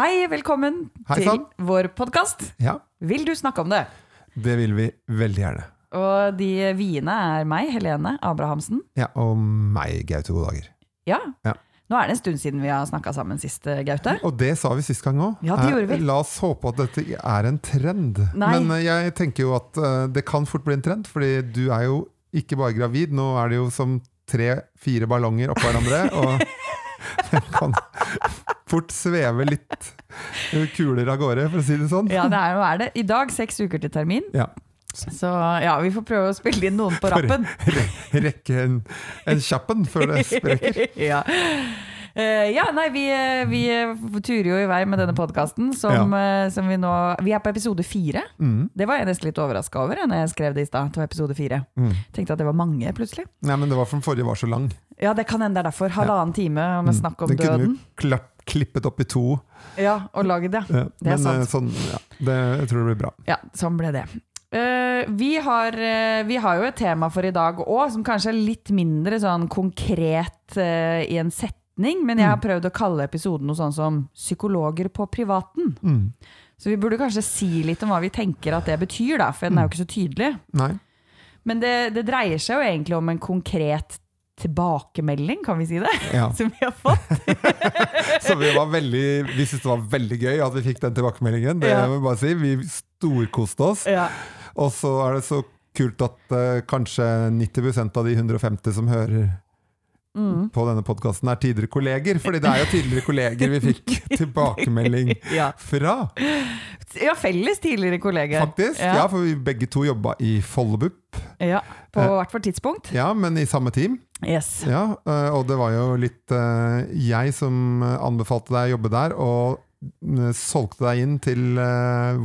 Hei, velkommen Hei til vår podkast. Ja, Vil du snakke om det? det vil vi veldig gjerne. Og de viene er meg, Helene Abrahamsen. Ja, Og meg, Gaute Godager. Ja. Ja. Nå er det en stund siden vi har snakka sammen sist, Gaute. Og det sa vi sist gang òg. Ja, vi. La oss håpe at dette er en trend. Nei. Men eh, jeg tenker jo at eh, det kan fort bli en trend, fordi du er jo ikke bare gravid. Nå er det jo som tre-fire ballonger oppå hverandre. Og det kan fort sveve litt kuler av gårde, for å si det sånn. Ja, det er, nå er det i dag seks uker til termin. Ja. Så ja, vi får prøve å spille inn noen på rappen. Re- Rekke en, en kjappen før det sprekker. ja. Uh, ja, nei, vi, eh, vi turer jo i vei med denne podkasten som, eh, som vi nå Vi er på episode fire. Mm. Det var jeg nesten litt overraska over når jeg skrev det i stad. Episode fire. Mm. Tenkte at det var mange, plutselig. Nei, men det var for den forrige var så lang. Ja, det kan hende det er derfor. Halvannen time med snakk om Den kunne jo klapp, klippet opp i to. Ja, og lagd det. Ja, Det er men sant. eh, sånn, ja, det, jeg tror det blir bra. Ja, sånn ble det. Eh, vi, har, eh, vi har jo et tema for i dag òg, som kanskje er litt mindre sånn konkret i en setning. Men jeg har prøvd å kalle episoden noe sånn som 'Psykologer på privaten'. Mm. Så vi burde kanskje si litt om hva vi tenker at det betyr, da, for den er jo ikke så tydelig. Nei. Men det, det dreier seg jo egentlig om en konkret tilbakemelding, kan vi si det? Ja. Som vi har fått. Så vi var veldig Vi syntes det var veldig gøy at vi fikk den tilbakemeldingen. Det Ja. må Vi bare si. Vi storkoste oss. Ja. Og så er det så kult at uh, kanskje 90% av de 150 som hører Mm. på denne podkasten, er tidligere kolleger. Fordi det er jo tidligere kolleger vi fikk tilbakemelding Ja. fra, ja, felles tidligere kolleger. faktisk. Ja. For vi begge to jobba i Follebup. Ja, på Eh. hvert fall tidspunkt. Ja, men i samme team. Yes. Ja, eh, og det var jo litt eh, jeg som anbefalte deg å jobbe der, og eh, solgte deg inn til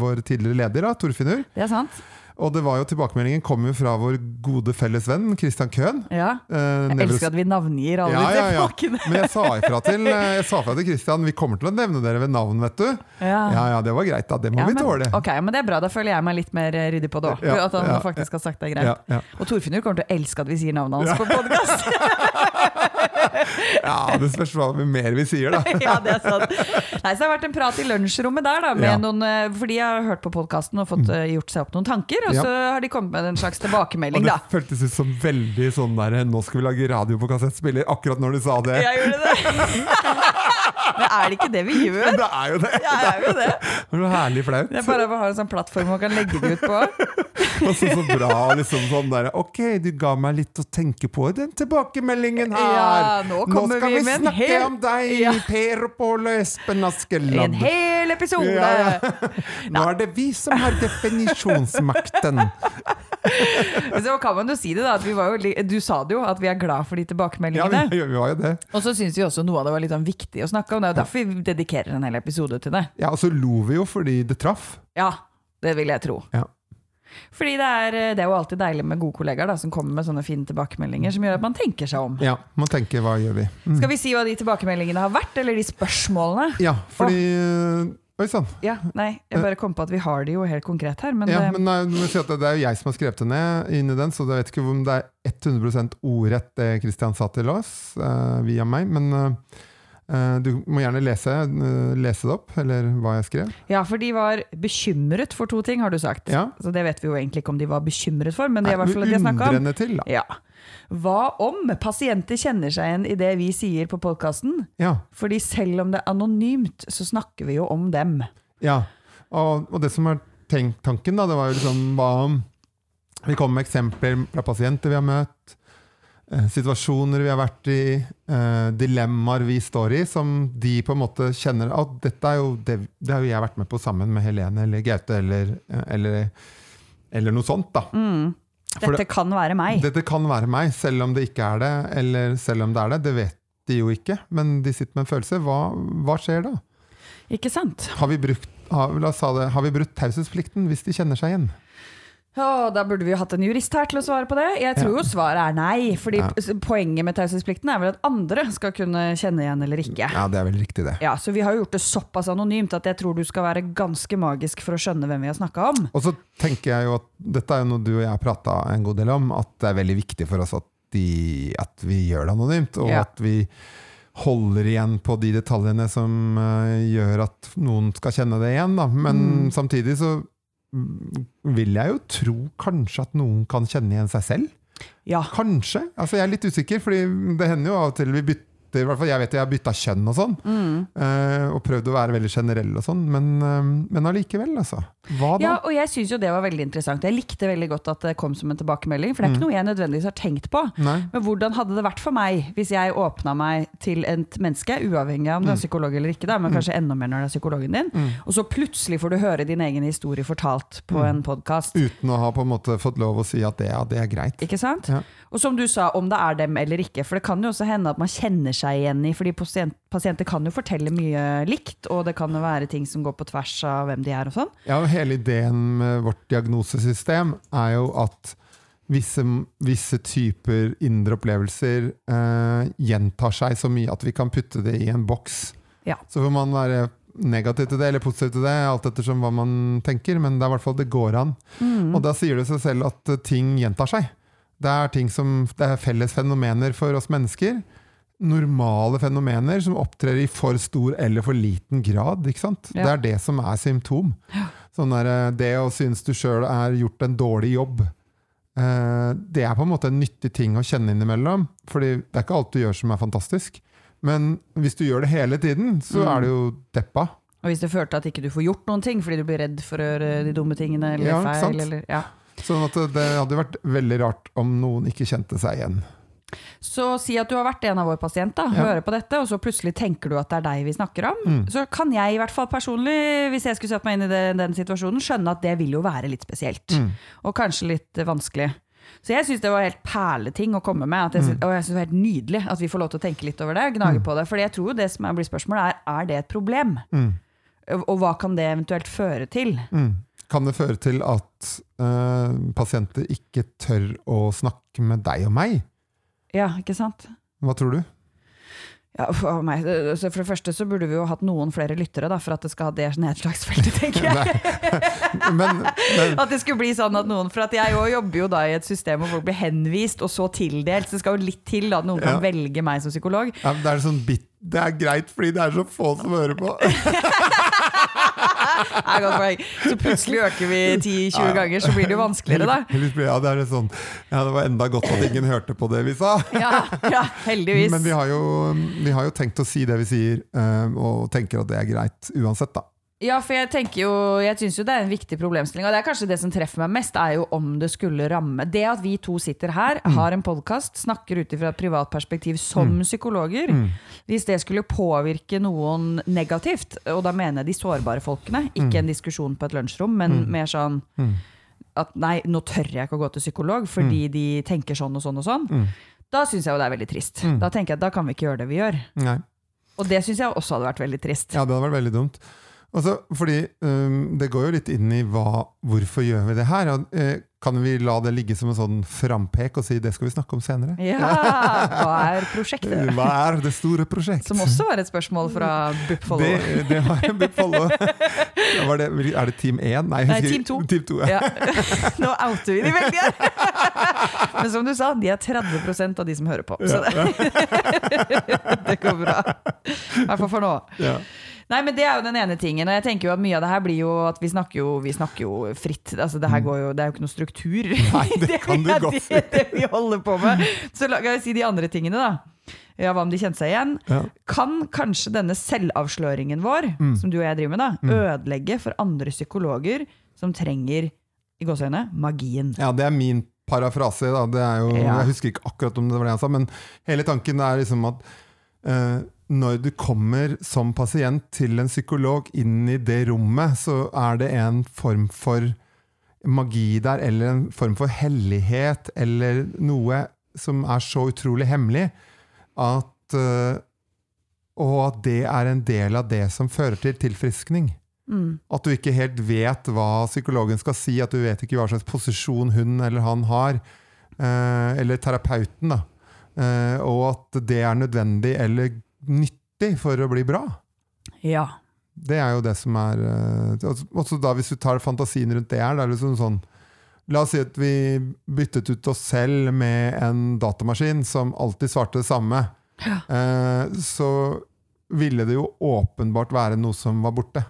vår tidligere leder, da, Torfinnur. Det er sant. Og det var jo tilbakemeldingen kom jo fra vår gode felles venn Christian Køhn. Ja. Eh, Jeg elsker at vi navngir alle Ja, ja, ja. folkene. Men jeg sa ifra til, eh, til Christian vi kommer til å nevne dere ved navn, vet du. Ja. Ja ja, det var greit, da. Det må Ja, vi men, tåle. ok, men det er bra. Da føler jeg meg litt mer eh, ryddig på det òg. At han faktisk har sagt det greit. Ja, ja. Og Torfinnur kommer til å elske at vi sier navnet hans på podkast. ja, det spørs hva mer vi sier, da. ja, det er sant. Nei, så det har vært en prat i lunsjrommet der, da, med Ja. noen, for fordi jeg har hørt på podkasten og fått eh, gjort seg opp noen tanker. Og Ja. så har de kommet med en slags tilbakemelding, da. Og det føltes ut som veldig sånn der Nå skal vi lage radio på kassettspiller, akkurat når du sa det. Jeg gjorde det. Men er det ikke det vi gjør? Det er jo det! Ja, det, er jo det. Det er herlig flaut. Det er bare å ha en sånn plattform man kan legge det ut på. Og så, så bra liksom sånn der Ok, du ga meg litt å tenke på i den tilbakemeldingen her. Ja, nå kommer skal vi vi, med en snakke hel- om deg, Ja. Per og Pål og Espen En hel episode! Ja, Nå er det vi som har definisjonsmakten. Så kan man jo si det, da. At vi var jo, li- du sa det jo, at vi er glad for de Ja, tilbakemeldingene. vi, vi var jo det. Og så syns vi også noe av det var litt sånn viktig å snakke om. Det er jo derfor vi dedikerer en hel episode til det. Ja, Og så lo vi jo fordi det traff. Ja, det vil jeg tro. Ja. Fordi det er, det er jo alltid deilig med gode kollegaer da, som kommer med sånne fine tilbakemeldinger som gjør at man tenker seg om. Ja, Man tenker hva gjør vi? Mm. Skal vi si hva de tilbakemeldingene har vært, eller de spørsmålene? Ja, fordi Oi sann. Ja, nei, jeg bare kom på at vi har det jo helt konkret her, men, Ja, det, men nei, si at det er jo jeg som har skrevet det ned inn i den, så jeg vet ikke om det er 100 ordrett det Kristian sa til oss uh, via meg. Men eh, eh, du må gjerne lese, eh, lese det opp, eller hva jeg skrev. ja, for de var bekymret for to ting, har du sagt. Ja. Så det vet vi jo egentlig ikke om de var bekymret for, men det er i hvert fall det de snakka om. Til, da. Ja. Hva om pasienter kjenner seg igjen i det vi sier på podkasten? Ja. Fordi selv om det er anonymt, så snakker vi jo om dem. ja. Og, og det som er tenkt, tanken, da, det var jo liksom hva om Vi kommer med eksempler fra pasienter vi har møtt. Eh, Situasjoner vi har vært i, eh, dilemmaer vi står i, som de på en måte kjenner at dette er jo det, det har jo jeg vært med på sammen med Helene eller Gaute eller, eh, eller, eller noe sånt. da. Mm. Dette kan være meg. Dette kan være meg, selv om det ikke er det, eller selv om det er det. Det vet de jo ikke, men de sitter med en følelse. Hva, hva skjer da? Ikke sant? Har vi brukt, har, la oss sa det, har vi brutt taushetsplikten hvis de kjenner seg igjen? Å, da burde vi jo hatt en jurist her til å svare på det. Jeg tror Ja. jo svaret er nei. Fordi Ja. poenget med taushetsplikten er vel at andre skal kunne kjenne igjen eller ikke. Ja, det er vel riktig, det. Ja, Så vi har jo gjort det såpass anonymt at jeg tror du skal være ganske magisk for å skjønne hvem vi har snakka om. Og så tenker jeg jo at dette er jo noe du og jeg har prata en god del om, at det er veldig viktig for oss at, de, at vi gjør det anonymt, og Ja. at vi holder igjen på de detaljene som uh, gjør at noen skal kjenne det igjen. Da. Men Mm. samtidig så vil jeg jo tro kanskje at noen kan kjenne igjen seg selv. Ja. Kanskje. Altså Jeg er litt usikker, Fordi det hender jo av og til vi bytter i hvert fall Jeg vet jeg har bytta kjønn og sånn, Mm. eh, og prøvd å være veldig generell og sånn, men, eh, men allikevel, altså. Hva da? Ja, og jeg syns jo det var veldig interessant. Jeg likte veldig godt at det kom som en tilbakemelding, for det er ikke Mm. noe jeg nødvendigvis har tenkt på. Nei? Men hvordan hadde det vært for meg hvis jeg åpna meg til et menneske, uavhengig av om du er psykolog eller ikke, da, men kanskje enda mer når det er psykologen din, Mm. og så plutselig får du høre din egen historie fortalt på Mm. en podkast. Uten å ha på en måte fått lov å si at det, ja, det er greit. Ikke sant? Ja. Og som du sa, om det er dem eller ikke. For det kan jo også hende at man kjenner seg igjen i Fordi pasient, pasienter kan jo fortelle mye likt, og det kan jo være ting som går på tvers av hvem de er og sånn. Ja, og Hele ideen med vårt diagnosesystem er jo at visse, visse typer indre opplevelser eh, gjentar seg så mye at vi kan putte det i en boks. Ja. Så får man være negativ til det eller positiv til det, alt ettersom hva man tenker, men det er i hvert fall det går an. Mm. Og da sier det seg selv at eh, ting gjentar seg. Det er ting som det er felles fenomener for oss mennesker. Normale fenomener som opptrer i for stor eller for liten grad. Ja. Det er det som er symptom. Sånn der, eh, det å synes du sjøl er gjort en dårlig jobb, eh, det er på en måte en nyttig ting å kjenne innimellom. Fordi det er ikke alt du gjør som er fantastisk. Men hvis du gjør det hele tiden, så Mm. er du jo deppa. Og hvis det fører til at ikke du får gjort noen ting fordi du blir redd for å gjøre de dumme tingene eller Ja, feil, eller, ja. Sånn at det, det hadde vært veldig rart om noen ikke kjente seg igjen. Så si at du har vært en av våre pasienter, Ja. hører på dette, og så plutselig tenker du at det er deg vi snakker om. Mm. Så kan jeg i hvert fall personlig, hvis jeg skulle satt meg inn i den, den situasjonen, skjønne at det vil jo være litt spesielt. Mm. Og kanskje litt vanskelig. Så jeg syns det var helt perleting å komme med. At jeg synes, Mm. Og jeg synes det var helt nydelig at vi får lov til å tenke litt over det. Gnage på det. For jeg tror det som blir spørsmålet, er er det et problem? Mm. Og hva kan det eventuelt føre til? Mm. Kan det føre til at uh, pasienter ikke tør å snakke med deg og meg? Ja, ikke sant? Hva tror du? Ja, for, meg. For det første så burde vi jo hatt noen flere lyttere da, for at det skal ha det nedslagsfeltet, tenker jeg. Men, men At det skulle bli sånn at noen For at jeg jo jobber jo da i et system hvor folk blir henvist og så tildelt. Så det skal jo litt til da, at noen kan velge meg som psykolog. ja, det, er sånn bit, det er greit fordi det er så få som hører på. Er godt poeng. Så plutselig øker vi 10-20 Ja. ganger, så blir det jo vanskeligere, da. Ja, det, sånn, ja, det var enda godt at ingen hørte på det vi sa. Ja, ja heldigvis. Men vi har, jo, vi har jo tenkt å si det vi sier, eh, og tenker at det er greit uansett, da. Ja, for jeg tenker jo Jeg syns jo det er en viktig problemstilling, og det er kanskje det som treffer meg mest, er jo om det skulle ramme Det at vi to sitter her, Mm. har en podkast, snakker ut ifra et privat perspektiv som psykologer Mm. Hvis det skulle påvirke noen negativt, og da mener jeg de sårbare folkene, ikke en diskusjon på et lunsjrom, men Mm. mer sånn Mm. at nei, nå tør jeg ikke å gå til psykolog fordi de tenker sånn og sånn og sånn, Mm. da syns jeg jo det er veldig trist. Mm. Da tenker jeg at da kan vi ikke gjøre det vi gjør. Nei. Og det syns jeg også hadde vært veldig trist. Ja, det hadde vært veldig dumt. Altså, fordi um, Det går jo litt inn i hva, hvorfor gjør vi det her. Eh, kan vi la det ligge som en sånn frampek og si det skal vi snakke om senere? Ja, hva er prosjektet? Hva er det store prosjekt? Som også var et spørsmål fra BUP Follow. det, det var var det, er det Team 1? Nei, Nei, Team 2. Team 2 ja. Ja. Nå outer vi de veldig her! Men som du sa, de er 30% av de som hører på. Så det, det går bra. I hvert fall for nå. Ja. Nei, men Det er jo den ene tingen. Og jeg tenker jo at Mye av det her blir jo at vi snakker jo, vi snakker jo fritt. Altså Det her går jo, det er jo ikke noe struktur. Mm. Nei, det kan du er godt det, det vi holder på med. Så la meg si de andre tingene, da. Ja, Hva om de kjente seg igjen? Ja. Kan kanskje denne selvavsløringen vår, Mm. som du og jeg driver med, da, ødelegge for andre psykologer som trenger i gåsøgne, magien? ja, det er min parafrase. Da. Det er jo, Ja. Jeg husker ikke akkurat om det var det han sa, men hele tanken er liksom at eh, når du kommer som pasient til en psykolog inn i det rommet, så er det en form for magi der, eller en form for hellighet, eller noe som er så utrolig hemmelig at eh, Og at det er en del av det som fører til tilfriskning. Mm. At du ikke helt vet hva psykologen skal si, at du vet ikke hva slags posisjon hun eller han har. Eh, eller terapeuten, da. Eh, og at det er nødvendig eller nyttig for å bli bra. Ja. Det er jo det som er eh, også- da hvis du tar fantasien rundt det her, det er liksom sånn La oss si at vi byttet ut oss selv med en datamaskin som alltid svarte det samme. Ja. så ville det jo åpenbart være noe som var borte.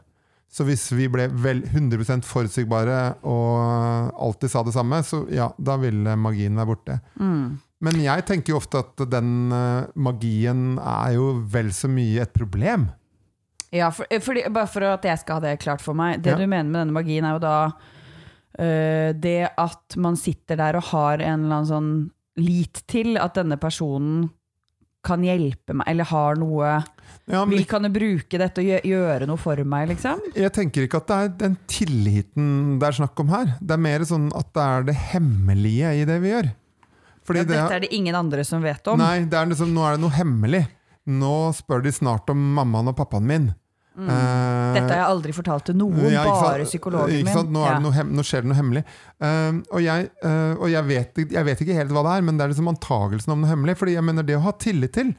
Så hvis vi ble vel 100% forutsigbare og alltid sa det samme, så ja, da ville magien være borte. Mm. Men jeg tenker jo ofte at den eh, magien er jo vel så mye et problem. Ja, for, eh, fordi, bare for at jeg skal ha det klart for meg. Det Ja. du mener med denne magien, er jo da øh, det at man sitter der og har en eller annen sånn lit til at denne personen kan hjelpe meg, eller har noe Ja, men Vil kan bruke dette og gjøre noe for meg, liksom? jeg tenker ikke at det er den tilliten det er snakk om her. Det er mer sånn at det er det hemmelige i det vi gjør. Fordi Ja, det dette er det ingen andre som vet om. Nei, det er liksom, nå er det noe hemmelig. Nå spør de snart om mammaen og pappaen min. Mm. Dette har jeg aldri fortalt til noen, Ja, bare psykologen min. Nå, Ja. det noe hem nå skjer det noe hemmelig. Uh, og jeg, uh, og jeg, vet, jeg vet ikke helt hva det er, men det er liksom antagelsen om noe hemmelig. Fordi jeg mener det å ha tillit til,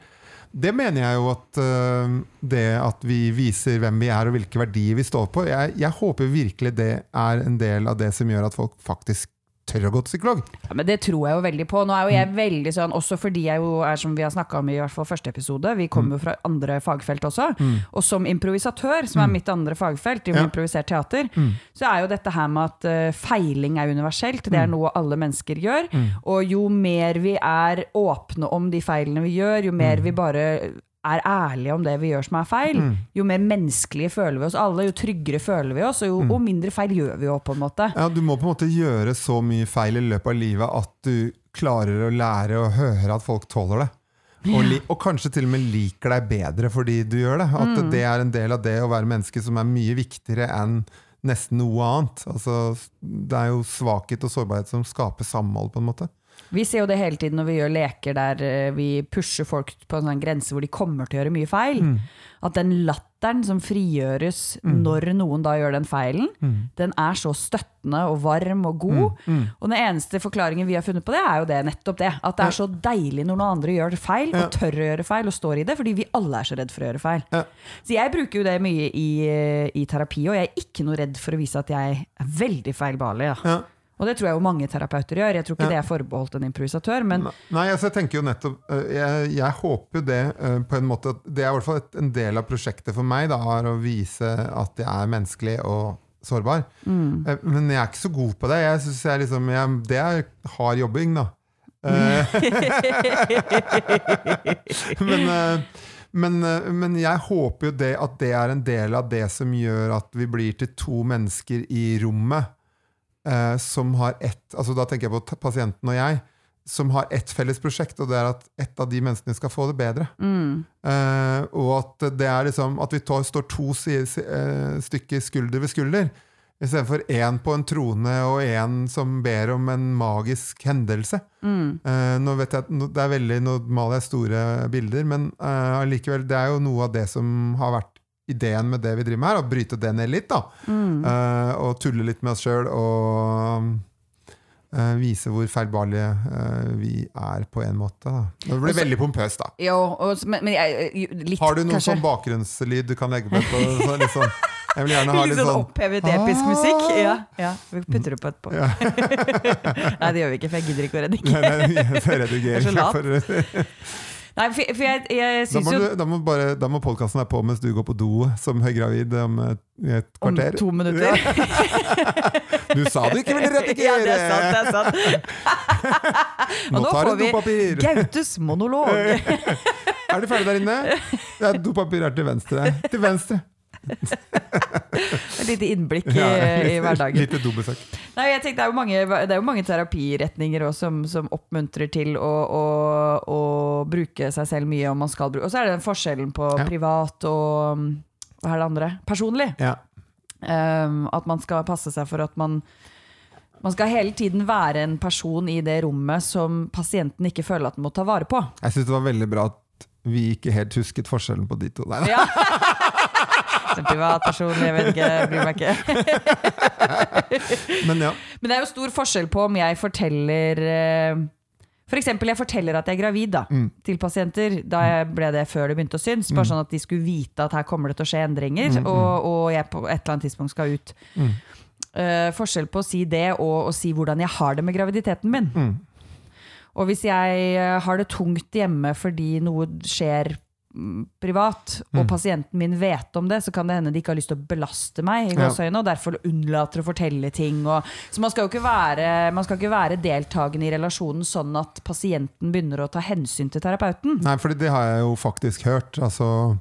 det mener jeg jo at eh, det at vi viser hvem vi er og hvilke verdier vi står på, jeg, jeg håper virkelig det er en del av det som gjør at folk faktisk tør å gå til psykolog. Ja, men det tror jeg jo veldig på. Nå er jo Mm. jeg veldig sånn, også fordi jeg jo er som vi har snakka om i hvert fall første episode, vi kommer jo fra andre fagfelt også. Mm. Og som improvisatør, som er mitt andre fagfelt, i Ja. improvisert teater, Mm. så er jo dette her med at uh, feiling er universelt. Det er noe alle mennesker gjør. Mm. Og jo mer vi er åpne om de feilene vi gjør, jo mer vi bare er ærlige om det vi gjør som er feil, Mm. jo mer menneskelige føler vi oss alle, jo tryggere føler vi oss, og jo Mm. og mindre feil gjør vi jo på en måte. Ja, Du må på en måte gjøre så mye feil i løpet av livet at du klarer å lære å høre at folk tåler det. Og, og kanskje til og med liker deg bedre fordi du gjør det. At Mm. det er en del av det å være menneske som er mye viktigere enn nesten noe annet. Altså, det er jo svakhet og sårbarhet som skaper samhold, på en måte. Vi ser jo det hele tiden når vi gjør leker der eh, vi pusher folk på en sånn grense hvor de kommer til å gjøre mye feil. Mm. At den latteren som frigjøres når noen da gjør den feilen, Mm. den er så støttende og varm og god. Og den eneste forklaringen vi har funnet på det, er jo det, nettopp det. At det er så deilig når noen andre gjør feil, og tør å gjøre feil, og står i det, fordi vi alle er så redd for å gjøre feil. Ja. Så jeg bruker jo det mye i, eh, i terapi, og jeg er ikke noe redd for å vise at jeg er veldig feilbarlig. Ja. Ja. Og det tror jeg jo mange terapeuter gjør. Jeg tror ikke Ja. det er forbeholdt en improvisatør, men Nei, altså jeg tenker jo nettopp øh, Jeg, jeg håper jo det øh, på en måte at Det er i hvert fall et, en del av prosjektet for meg, da, er å vise at jeg er menneskelig og sårbar. mm. Eh, Men jeg er ikke så god på det. Jeg synes jeg liksom, jeg, Det er hard jobbing, da. Eh, men, eh, men, eh, men jeg håper jo det at det er en del av det som gjør at vi blir til to mennesker i rommet eh, som har ett altså Da tenker jeg på pasienten og jeg. Som har ett felles prosjekt, og det er at ett av de menneskene skal få det bedre. mm. Eh, og at det er liksom At vi tar, står to eh, stykker skulder ved skulder. Istedenfor én på en trone og én som ber om en magisk hendelse. Mm. Eh, nå vet jeg det er veldig, nå maler jeg store bilder, men eh, allikevel, det er jo noe av det som har vært ideen med det vi driver med her, å bryte det ned litt. da. Mm. Uh, og tulle litt med oss sjøl og uh, vise hvor feilbarlige uh, vi er på en måte. Da. Det blir Også- veldig pompøst, da. Jo, og, men, men litt, Har du noen kanskje. sånn bakgrunnslyd du kan legge på? på så, litt sånn, jeg vil gjerne ha Litt litt sånn sånn opphevet episk Ah. musikk? Ja, ja, vi putter det på etterpå. Ja. Nei, det gjør vi ikke, for jeg gidder ikke å redigere. Nei, nei, jeg er ikke Jeg er så lat. Nei, for, for jeg, jeg syns må, jo da må, bare, da må podkasten være på mens du går på do som høygravid om et, et kvarter. om to minutter Du sa du ikke ville redigere! Ja, det er sant, det er sant. Nå nå tar får du vi dopapir! Gautes monolog. Er du ferdig der inne? Ja, dopapir er til venstre. Til venstre. Et lite innblikk i, Ja, i hverdagen. Lite dobesøk. Nei, jeg tenkte, det, er jo mange, det er jo mange terapiretninger også, som, som oppmuntrer til å, å, å bruke seg selv mye om man skal bruke Og så er det den forskjellen på Ja. privat og um, Hva er det andre? Personlig. Ja. Um, at man skal passe seg for at man man skal hele tiden være en person i det rommet som pasienten ikke føler at den må ta vare på. Jeg syns det var veldig bra at vi ikke helt husket forskjellen på de to. Nei. Ja. Som privatperson, jeg vet ikke, bryr meg ikke. Men ja. Men det er jo stor forskjell på om jeg forteller F.eks. For eksempel jeg forteller at jeg er gravid da, Mm. til pasienter. Da jeg ble det før det begynte å synes. Bare sånn at de skulle vite at her kommer det til å skje endringer, Mm, mm. og, og jeg på et eller annet tidspunkt skal ut. Mm. Eh, forskjell på å si det og å si hvordan jeg har det med graviditeten min. Mm. Og hvis jeg eh, har det tungt hjemme fordi noe skjer mm, privat, og Mm. pasienten min vet om det, så kan det hende de ikke har lyst til å belaste meg, i Ja. og derfor unnlater å fortelle ting. Og, så man skal jo ikke være, man skal ikke være deltakende i relasjonen sånn at pasienten begynner å ta hensyn til terapeuten. Nei, for det har jeg jo faktisk hørt. Altså,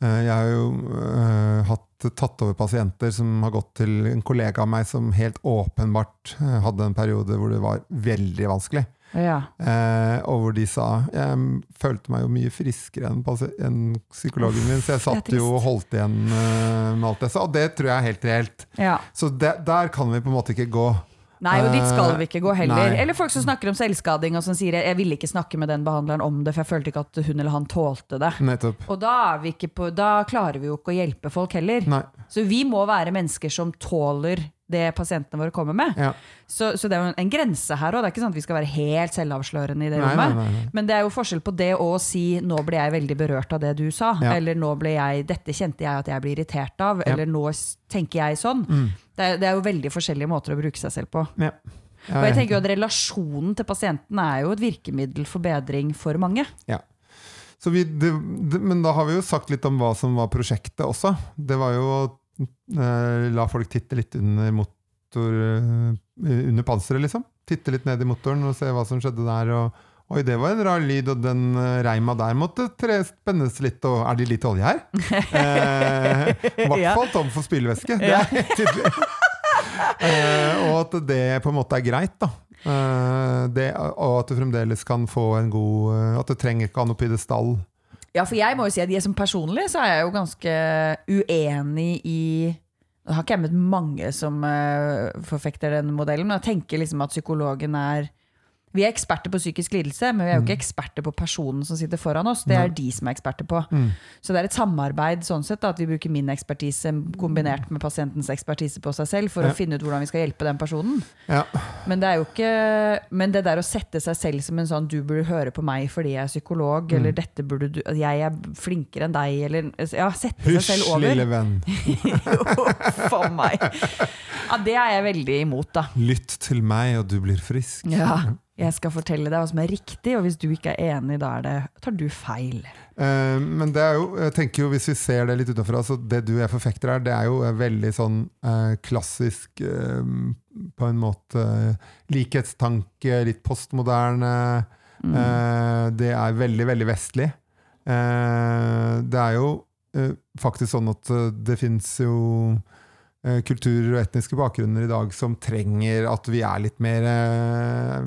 eh, jeg har jo uh, hatt, tatt over pasienter som har gått til en kollega av meg som helt åpenbart eh, hadde en periode hvor det var veldig vanskelig. Ja. Eh, og hvor de sa Jeg følte meg jo mye friskere enn, enn psykologen min, så jeg satt jo og holdt igjen eh, med alt det. sa. og det tror jeg er helt reelt. ja. Så det, der kan vi på en måte ikke gå. Nei, og dit skal vi ikke gå heller. Nei. Eller folk som snakker om selvskading og som sier jeg ville ikke snakke med den behandleren om det, for jeg følte ikke at hun eller han tålte det. Nettopp. Og da, på, da klarer vi jo ikke å hjelpe folk heller. Nei. Så vi må være mennesker som tåler det pasientene våre kommer med. Ja. Så, så det er jo en, en grense her òg. Det er ikke sånn at vi skal være helt selvavslørende i det Nei, rommet. nei, nei. Men det er jo forskjell på det å si 'nå ble jeg veldig berørt av det du sa', Ja. eller 'nå ble jeg, 'dette kjente jeg at jeg blir irritert av', Ja. eller 'nå tenker jeg sånn'. Mm. Det, er, det er jo veldig forskjellige måter å bruke seg selv på. Ja. Ja, Og jeg tenker jo at Relasjonen til pasienten er jo et virkemiddel for bedring for mange. Så vi, det, det, men da har vi jo sagt litt om hva som var prosjektet også. Det var jo la folk titte litt under motor eh, Under panseret, liksom. Titte litt ned i motoren og se hva som skjedde der. Og, Oi, det var en rar lyd, og den eh, reima der måtte tre spennes litt. Og er det litt olje her? Eh, I hvert fall tom for spylevæske. Det er helt tydelig. Eh, og at det på en måte er greit, da. Eh, det, og at du fremdeles kan få en god eh, At du trenger ikke ha noe pidestall. Ja, for jeg må jo si at jeg som personlig så er jeg jo ganske uenig i Nå har ikke jeg møtt mange som uh, forfekter den modellen, men jeg tenker liksom at psykologen er Vi er eksperter på psykisk lidelse, men vi er jo ikke eksperter på personen som sitter foran oss. Det er Nei. de som er eksperter på. Mm. Så det er et samarbeid sånn sett, da, at vi bruker min ekspertise kombinert med pasientens ekspertise på seg selv for Ja. å finne ut hvordan vi skal hjelpe den personen. Ja. Men det er jo ikke Men det der å sette seg selv som en sånn 'du burde høre på meg fordi jeg er psykolog', Mm. eller 'dette burde du 'jeg er flinkere enn deg', eller Ja, sette seg selv over. lille venn. For meg. Ja, det er jeg veldig imot, da. Lytt til meg, og du blir frisk. Ja, jeg skal fortelle deg hva som er riktig, og hvis du ikke er enig, da er det, tar du feil. Eh, men det er jo, jeg tenker jo hvis vi ser det litt utenfra, så det du jeg forfekter her, det er jo eh, veldig sånn eh, klassisk eh, På en måte eh, likhetstanke, litt postmoderne. Mm. Eh, det er veldig, veldig vestlig. Det er jo faktisk sånn at det fins jo kulturer og etniske bakgrunner i dag som trenger at vi er litt mer eh,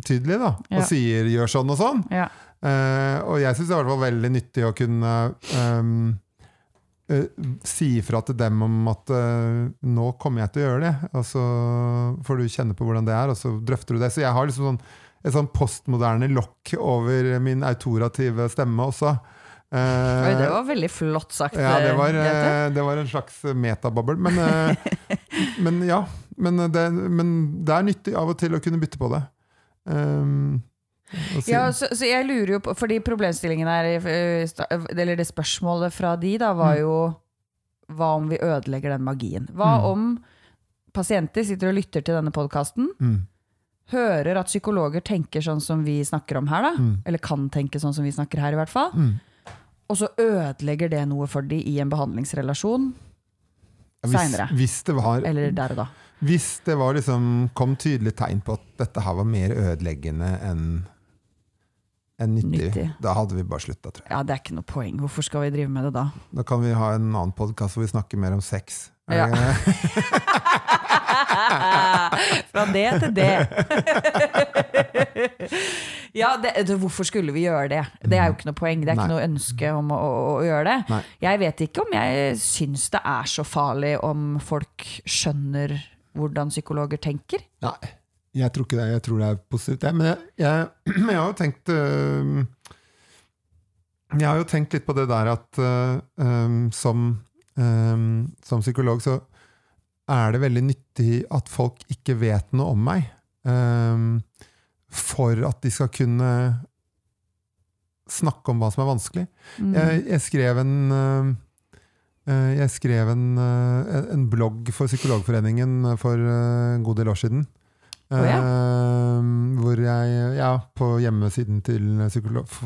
tydelige, da. Ja. Og sier 'gjør sånn og sånn'. Ja. Eh, og jeg syns det fall veldig nyttig å kunne um, uh, si ifra til dem om at uh, nå kommer jeg til å gjøre det, og så får du kjenne på hvordan det er, og så drøfter du det. Så jeg har liksom sånn, et sånn postmoderne lokk over min autorative stemme også. Eh, Oi, det var veldig flott sagt. ja, det var, Grete. eh, det var en slags metabobbel. Men, eh, men ja. Men det, men det er nyttig av og til å kunne bytte på det. Um, si- Ja, så, så jeg lurer jo på Fordi problemstillingen her eh, Eller det spørsmålet fra de da Var Mm. jo Hva om vi ødelegger den magien? Hva Mm. om pasienter sitter og lytter til denne podcasten mm, Hører at psykologer tenker sånn som vi snakker om her da mm, Eller kan tenke sånn som vi snakker her i hvert fall mm. Og så ødelegger det noe for de i en behandlingsrelasjon seinere. Hvis, hvis det var, Eller der og da hvis det var liksom, kom tydelig tegn på at dette her var mer ødeleggende enn enn nyttig, Nyttig. da hadde vi bare slutta, tror jeg. Ja, det er ikke noe poeng Hvorfor skal vi drive med det da? Da kan vi ha en annen podkast hvor vi snakker mer om sex. Ja. Fra det til det. ja, det, det, hvorfor skulle vi gjøre det? Det er jo ikke noe poeng. Det er ikke noe ønske om å, å, å gjøre det. Nei. Jeg vet ikke om jeg syns det er så farlig om folk skjønner hvordan psykologer tenker. Nei, jeg tror ikke det. Jeg tror det er positivt. jeg. Men jeg, jeg, jeg har jo tenkt øh, Jeg har jo tenkt litt på det der at øh, som, øh, som psykolog så er det veldig nyttig at folk ikke vet noe om meg. øh, for at de skal kunne snakke om hva som er vanskelig. Mm. Jeg, jeg skrev en øh, øh, jeg skrev en, øh, en blogg for Psykologforeningen for en god del år siden. Ja. Øh, hvor jeg Ja, på hjemmesiden til,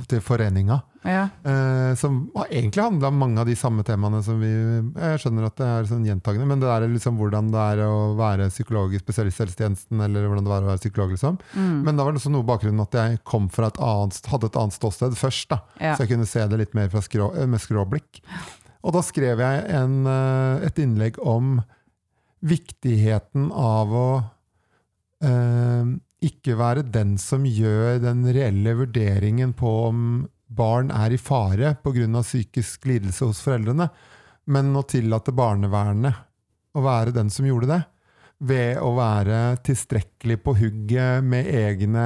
til foreninga. Ja. Eh, som har egentlig handla om mange av de samme temaene som vi Jeg skjønner at det er sånn gjentagende, men det er liksom hvordan det er å være psykolog i spesialisthelsetjenesten, eller hvordan det var å være psykolog, liksom. Mm. Men da var det også noe bakgrunnen at jeg kom fra et annet, hadde et annet ståsted først, da. Ja. Så jeg kunne se det litt mer skrå, eh, med skråblikk. Og da skrev jeg en, eh, et innlegg om viktigheten av å ikke være den som gjør den reelle vurderingen på om barn er i fare pga. psykisk lidelse hos foreldrene, men å tillate barnevernet å være den som gjorde det, ved å være tilstrekkelig på hugget med egne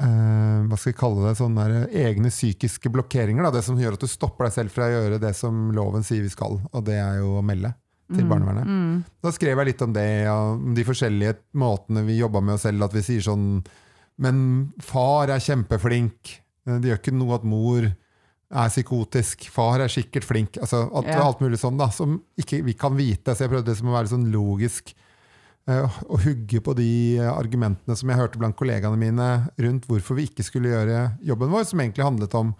eh, hva skal vi kalle det, sånne der, egne psykiske blokkeringer. Da, det som gjør at du stopper deg selv fra å gjøre det som loven sier vi skal, og det er jo å melde til barnevernet. Mm. Da skrev jeg litt om det, om de forskjellige måtene vi jobba med oss selv. At vi sier sånn Men far er kjempeflink. Eh, Det gjør ikke noe at mor er psykotisk. Far er sikkert flink. Altså, at, yeah. Alt mulig sånn da, som ikke vi kan vite. Så jeg prøvde liksom å være sånn logisk. å og hugge på de eh, argumentene som jeg hørte blant kollegaene mine rundt hvorfor vi ikke skulle gjøre jobben vår, som egentlig handlet om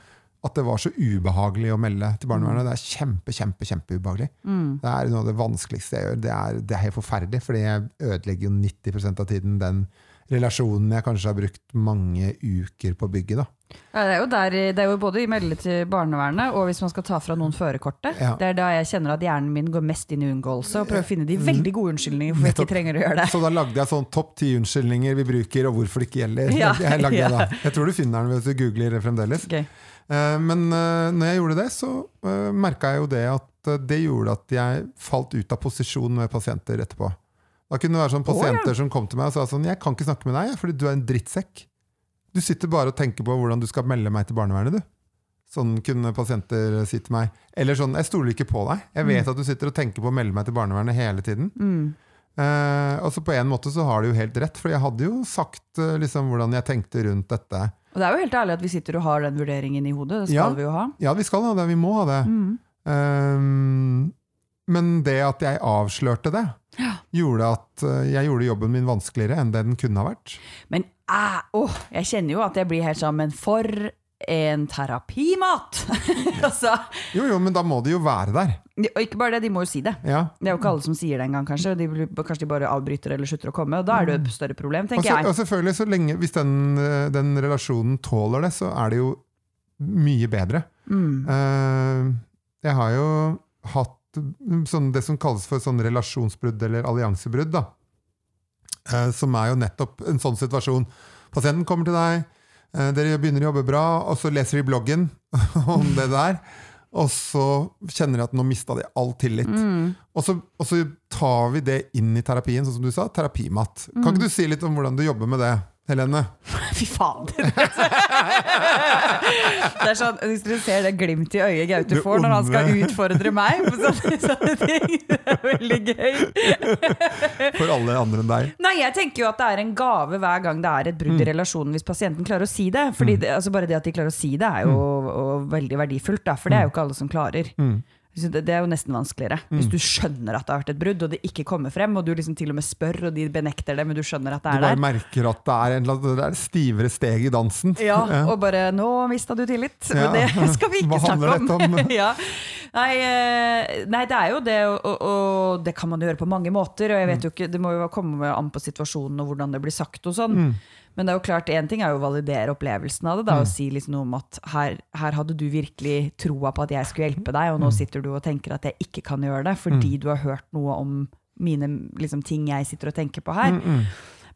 at det var så ubehagelig å melde til barnevernet. Det er kjempe, kjempe, kjempeubehagelig. Mm. Det er noe av det vanskeligste jeg gjør. Det er, det er helt forferdelig, fordi jeg ødelegger jo 90% av tiden den relasjonen jeg kanskje har brukt mange uker på å bygge. Da. Ja, det, er jo der, det er jo både i melde til barnevernet og hvis man skal ta fra noen førerkortet. Ja. Det er da jeg kjenner at hjernen min går mest inn i unngåelse og prøver å finne de veldig gode unnskyldninger for jeg ikke trenger å gjøre det. Så da lagde jeg sånn topp ti unnskyldninger vi bruker, og hvorfor det ikke gjelder. Ja, Jeg, lagde ja. det da. jeg tror du finner den hvis du googler det fremdeles. Ok. Eh, Men uh, når jeg gjorde det, så uh, merka jeg jo det at eh, det gjorde at jeg falt ut av posisjon med pasienter etterpå. Da kunne det være sånn pasienter som kom til meg og sa sånn Jeg kan ikke snakke med deg, fordi du er en drittsekk. Du sitter bare og tenker på hvordan du skal melde meg til barnevernet, du. Sånn kunne pasienter si til meg. Eller sånn Jeg stoler ikke på deg. Jeg vet at du sitter og tenker på å melde meg til barnevernet hele tiden. Mm. Eh, og så på en måte så har de jo helt rett, for jeg hadde jo sagt eh, liksom hvordan jeg tenkte rundt dette. Og det er jo helt ærlig at vi sitter og har den vurderingen i hodet. Det skal Ja. vi jo ha. Ja, vi skal ha det, vi må ha det. Mm. Um, men det at jeg avslørte det, gjorde at eh, jeg gjorde jobben min vanskeligere enn det den kunne ha vært. Men æ, åh, jeg kjenner jo at jeg blir helt sånn Men for en terapimat! altså, Jo, jo, men da må de jo være der. og ikke bare det, de må jo si det. Ja. Det er jo ikke alle som sier det engang, kanskje. De, kanskje de bare avbryter eller slutter å komme. Og da er det jo et større problem, tenker så, jeg. og selvfølgelig, så lenge, hvis den, eh, den relasjonen tåler det, så er det jo mye bedre. Mm. Uh, jeg har jo hatt sånn, det som kalles for sånn relasjonsbrudd eller alliansebrudd, da. Uh, som er jo nettopp en sånn situasjon. Pasienten kommer til deg, dere begynner å jobbe bra, og så leser de bloggen om det der. Og så kjenner de at nå mista de all tillit. Mm. Og, så, og så tar vi det inn i terapien, sånn som du sa, terapimat. Kan ikke du si litt om hvordan du jobber med det, Helene? Fy fader! det er sånn, Hvis dere ser det glimt i øyet Gaute får når han skal utfordre meg på sånne, sånne ting. Det er veldig gøy. For alle andre enn deg. Nei, jeg tenker jo at det er en gave hver gang det er et brudd i relasjonen, hvis pasienten klarer å si det. Fordi det, altså Bare det at de klarer å si det, er jo og veldig verdifullt, da, for det er jo ikke alle som klarer. Mm. Det er jo nesten vanskeligere. Hvis du skjønner at det har vært et brudd, og det ikke kommer frem, og du liksom til og med spør, og de benekter det, men du skjønner at det er der. Du bare der. merker at det er en det er stivere steg i dansen. Ja, og bare 'nå mista du tillit'. Ja. Men det skal vi ikke Hva snakke om. dette om? ja. nei, eh, nei, det er jo det, og, og, og det kan man gjøre på mange måter. Og jeg vet jo ikke, Det må jo komme an på situasjonen og hvordan det blir sagt. og sånn. Mm. Men det er jo klart, én ting er jo å validere opplevelsen av det. Da, og si liksom noe om at her, her hadde du virkelig troa på at jeg skulle hjelpe deg, og nå sitter du og tenker at jeg ikke kan gjøre det fordi du har hørt noe om mine liksom, ting jeg sitter og tenker på her. Mm,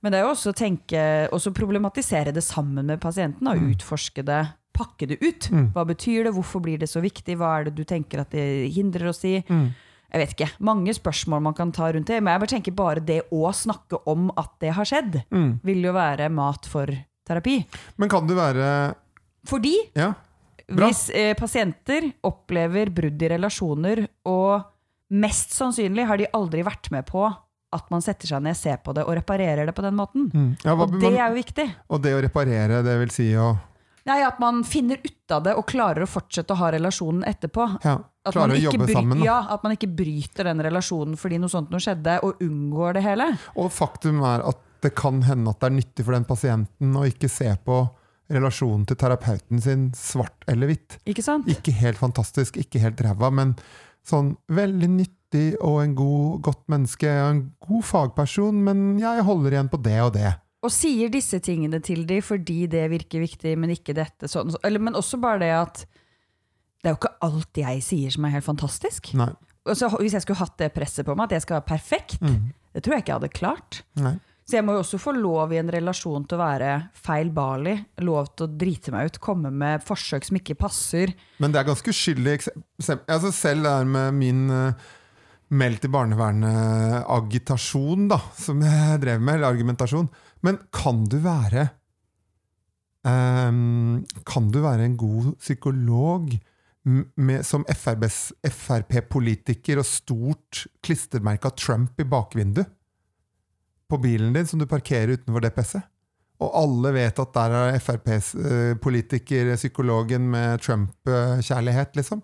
Men det er jo også å tenke, også problematisere det sammen med pasienten og utforske det. Pakke det ut. Hva betyr det? Hvorfor blir det så viktig? Hva er det du tenker at det hindrer oss i? Jeg vet ikke. Mange spørsmål man kan ta rundt det. Men jeg bare tenker bare det å snakke om at det har skjedd, mm. vil jo være mat for terapi. Men kan det være Fordi Ja. Hvis eh, pasienter opplever brudd i relasjoner, og mest sannsynlig har de aldri vært med på at man setter seg ned, ser på det og reparerer det på den måten. Mm. ja hva, Og det er jo viktig. og det å reparere, det vil si å Nei, At man finner ut av det og klarer å fortsette å ha relasjonen etterpå. ja, At man, jobbe sammen. Ja, at man ikke bryter den relasjonen fordi noe sånt noe skjedde, og unngår det hele. Og faktum er at det kan hende at det er nyttig for den pasienten å ikke se på relasjonen til terapeuten sin svart eller hvitt. Ikke sant? Ikke helt fantastisk, ikke helt ræva, men sånn veldig nyttig og en god, godt menneske en god fagperson, men jeg holder igjen på det og det. Og sier disse tingene til dem fordi det virker viktig, men ikke dette. Sånn, eller, men også bare det at det er jo ikke alt jeg sier som er helt fantastisk. Nei. Altså, hvis jeg skulle hatt det presset på meg, at jeg skal være perfekt, Mm. det tror jeg ikke jeg hadde klart. Nei. Så jeg må jo også få lov i en relasjon til å være feilbarlig. Lov til å drite meg ut, komme med forsøk som ikke passer. Men det er ganske uskyldig. Altså selv det her med min uh, meldt til barnevernet-agitasjon, da, som jeg drev med, eller argumentasjon. Men kan du være um, Kan du være en god psykolog med, som Frp-politiker og stort klistremerke av Trump i bakvinduet? På bilen din som du parkerer utenfor DPS-et? Og alle vet at der er FrPs eh, psykologen med Trump-kjærlighet, liksom.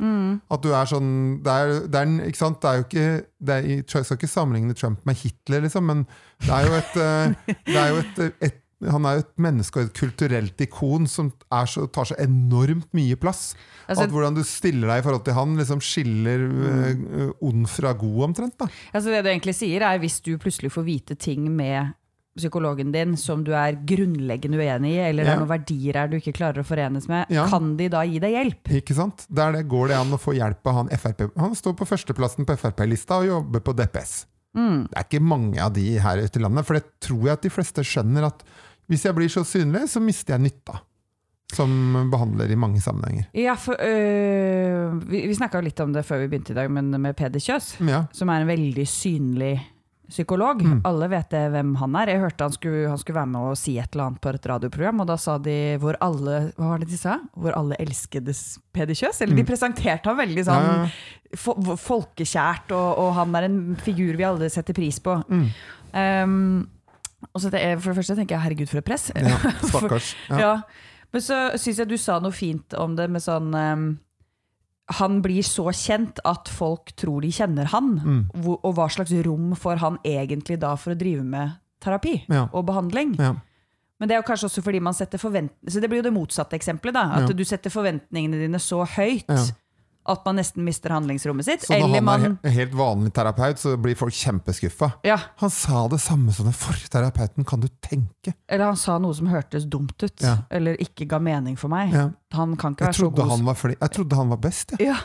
At du er sånn Det er, det er, ikke sant? Det er jo ikke det er, Jeg skal ikke sammenligne Trump med Hitler, liksom, men det er jo et, eh, det er jo et, et han er jo et menneske og et kulturelt ikon som så, tar så enormt mye plass. Altså- at hvordan du stiller deg i forhold til han, liksom skiller eh, ond fra god, omtrent. da. Altså det du egentlig sier, er hvis du plutselig får vite ting med psykologen din som du er grunnleggende uenig i, eller Ja. er noen verdier her du ikke klarer å forenes med, Ja. kan de da gi deg hjelp? Ikke sant? Der det går det an å få hjelp av han FRP. Han står på førsteplassen på Frp-lista og jobber på DPS. Mm. Det er ikke mange av de her ute i landet, for det tror jeg at de fleste skjønner at hvis jeg blir så synlig, så mister jeg nytta. Som behandler i mange sammenhenger. Ja, for øh, Vi, vi snakka litt om det før vi begynte i dag, men med Peder Kjøs, Ja. som er en veldig synlig psykolog. Mm. Alle vet det hvem han er. Jeg hørte han skulle, han skulle være med og si et eller annet på et radioprogram, og da sa de hvor alle Hva var det de sa? Hvor alle elskedes Peder Kjøs? Eller de presenterte ham veldig sånn Mm. Ja. folkekjært, og, og han er en figur vi alle setter pris på. Mm. Um, og så det, for det første tenker jeg herregud, for et press. ja. Stakkars. Ja. Ja. Men så syns jeg du sa noe fint om det med sånn um, Han blir så kjent at folk tror de kjenner han. Mm. Hvor, og hva slags rom får han egentlig da for å drive med terapi Ja. og behandling? Ja. Men det er jo kanskje også fordi man setter forventninger Så det blir jo det motsatte eksempelet. da At Ja. du setter forventningene dine så høyt. At man nesten mister handlingsrommet sitt. Så når Eller han er man helt vanlig terapeut, så blir folk kjempeskuffa. ja, Han sa det samme som den forrige terapeuten, kan du tenke? Eller han sa noe som hørtes dumt ut. Ja. Eller ikke ga mening for meg. Ja. Han kan ikke være så trodde god han var, fli- jeg trodde han var best. jeg. Ja,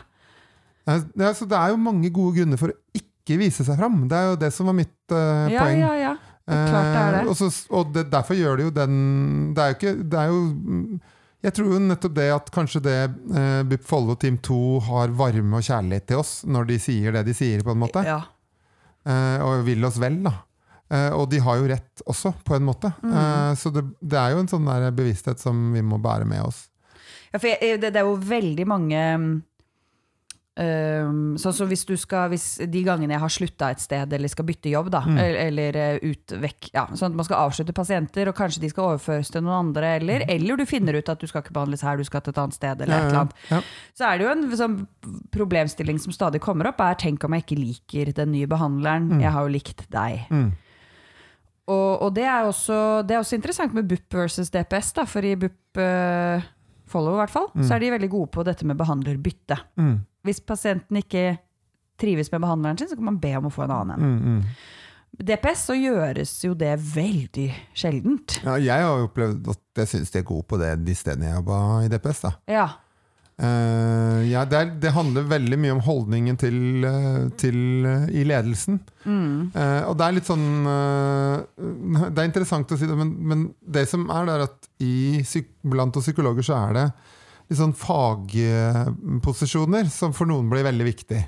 Ja, så det er jo mange gode grunner for å ikke vise seg fram. Det er jo det som var mitt uh, ja, poeng. ja, ja. Det er klart det er det. Eh, og så- og det, derfor gjør det jo den Det er jo ikke det er jo, mm, Jeg tror jo nettopp det at kanskje det uh, BUP Follo Team 2 har varme og kjærlighet til oss når de sier det de sier, på en måte. Ja. Eh, og vil oss vel, da. Eh, og de har jo rett også, på en måte. Mm. Eh, så det, det er jo en sånn der bevissthet som vi må bære med oss. Ja, for jeg, det, det er jo veldig mange um, Sånn som hvis du skal hvis De gangene jeg har slutta et sted eller skal bytte jobb, da, Mm. eller, eller eh, ut vekk ja, Sånn at man skal avslutte pasienter, og kanskje de skal overføres til noen andre, eller, eller du finner ut at du skal ikke behandles her, du skal til et annet sted, eller et eller annet. Ja, Så er det jo en sånn problemstilling som stadig kommer opp, er tenk om jeg ikke liker den nye behandleren. Mm. Jeg har jo likt deg. Mm. Og, og det, er også, det er også interessant med BUP versus DPS, da, for i BUP uh, Follow i hvert fall, så er de veldig gode på dette med behandlerbytte. Mm. Hvis pasienten ikke trives med behandleren sin, så kan man be om å få en annen en. Mm, mm. DPS så gjøres jo det veldig sjeldent. Ja, jeg har opplevd at jeg syns de er gode på det de stedene jeg jobba i DPS. da. Ja. Eh, ja, det, er, det handler veldig mye om holdningen til, eh, til uh, i ledelsen. Mm. Uh, og det er litt sånn Det er interessant å si det, men, men det som er, det er at i, blant oss psykologer så er det litt sånn fagposisjoner som for noen blir veldig viktig.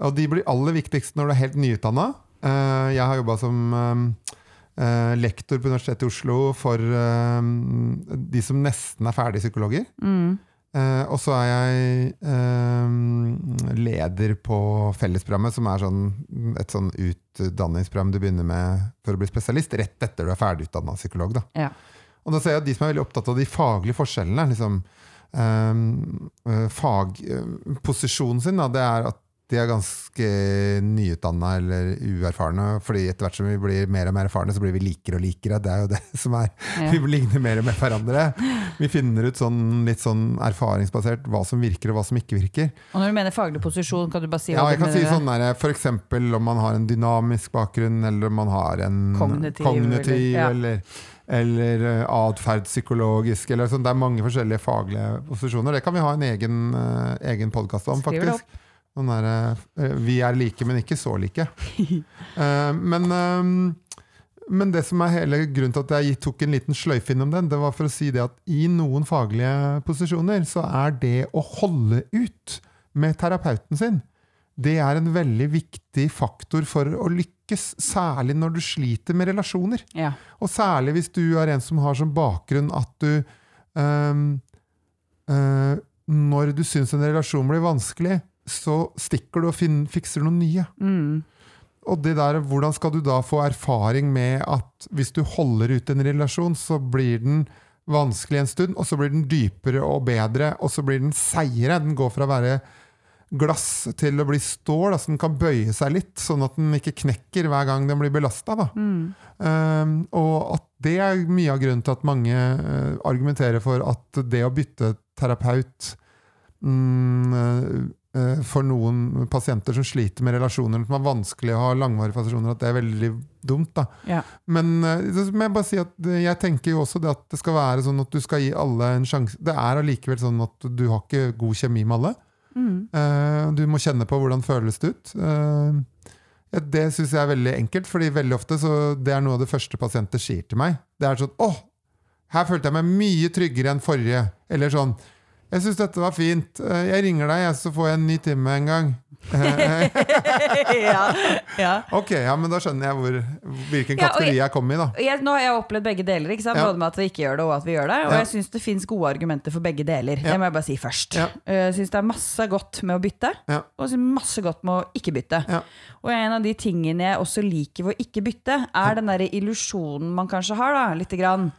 Og de blir aller viktigst når du er helt nyutdanna. Jeg har jobba som lektor på Universitetet i Oslo for de som nesten er ferdige psykologer. Mm. Eh, og så er jeg eh, leder på fellesprogrammet, som er sånn, et sånn utdanningsprogram du begynner med for å bli spesialist, rett etter du er ferdigutdanna psykolog. Da. Ja. Og da ser jeg at de som er veldig opptatt av de faglige forskjellene, liksom, eh, eh, fagposisjonen sin, da, det er at de er ganske nyutdanna eller uerfarne. fordi etter hvert som vi blir mer og mer erfarne, så blir vi likere og likere. Det er jo det som er Ja. Vi ligner mer og mer hverandre. Vi finner ut sånn, litt sånn erfaringsbasert hva som virker og hva som ikke virker. Og når du mener faglig posisjon, kan du bare si Ja, jeg kan si sånn der, For eksempel om man har en dynamisk bakgrunn, eller om man har en Kognitiv, kognitiv eller- ja. eller, eller eh, atferdspsykologisk. Eller sånn. Det er mange forskjellige faglige posisjoner. Det kan vi ha en egen, uh, egen podkast om, Skriver det faktisk. Sånn derre eh, vi er like, men ikke så like. Eh, men, eh, men det som er hele grunnen til at jeg tok en liten sløyfe innom den, det var for å si det at i noen faglige posisjoner så er det å holde ut med terapeuten sin, det er en veldig viktig faktor for å lykkes, særlig når du sliter med relasjoner. Ja. Og særlig hvis du er en som har som bakgrunn at du um, uh, Når du syns en relasjon blir vanskelig, så stikker du og fin- fikser noen nye. Mm. Og det der, hvordan skal du da få erfaring med at hvis du holder ut en relasjon, så blir den vanskelig en stund, og så blir den dypere og bedre, og så blir den seigere. Den går fra å være glass til å bli stål, altså den kan bøye seg litt, sånn at den ikke knekker hver gang den blir belasta. Mm. Um, og at det er mye av grunnen til at mange uh, argumenterer for at det å bytte terapeut um, for noen pasienter som sliter med relasjoner som er vanskelig å ha langvarige fascinasjoner, at det er veldig dumt. da. Ja. Men eh, jeg bare si at eh, jeg tenker jo også det at det skal være sånn at du skal gi alle en sjanse. Det er allikevel sånn at du har ikke god kjemi med alle. Mm. Eh, du må kjenne på hvordan føles det ut. Eh, det syns jeg er veldig enkelt, fordi veldig ofte så det er noe av det første pasienter sier til meg. Det er sånn 'Å, her følte jeg meg mye tryggere enn forrige.' Eller sånn 'Jeg syns dette var fint. Eh, Jeg ringer deg, så får jeg en ny time en gang.' Eh, ja. ja. ok, ja, men da skjønner jeg hvor, hvilken Ja, kategori jeg- jeg kom i, da. Jeg, nå har jeg opplevd begge deler? Ja. både med at vi ikke gjør det og at vi gjør det. Og Ja. jeg syns det fins gode argumenter for begge deler. Ja. Det må jeg bare si først. Ja. Jeg syns det er masse godt med å bytte, Ja. og masse godt med å ikke bytte. Ja. Og en av de tingene jeg også liker ved å ikke bytte, er den derre illusjonen man kanskje har, da, lite grann,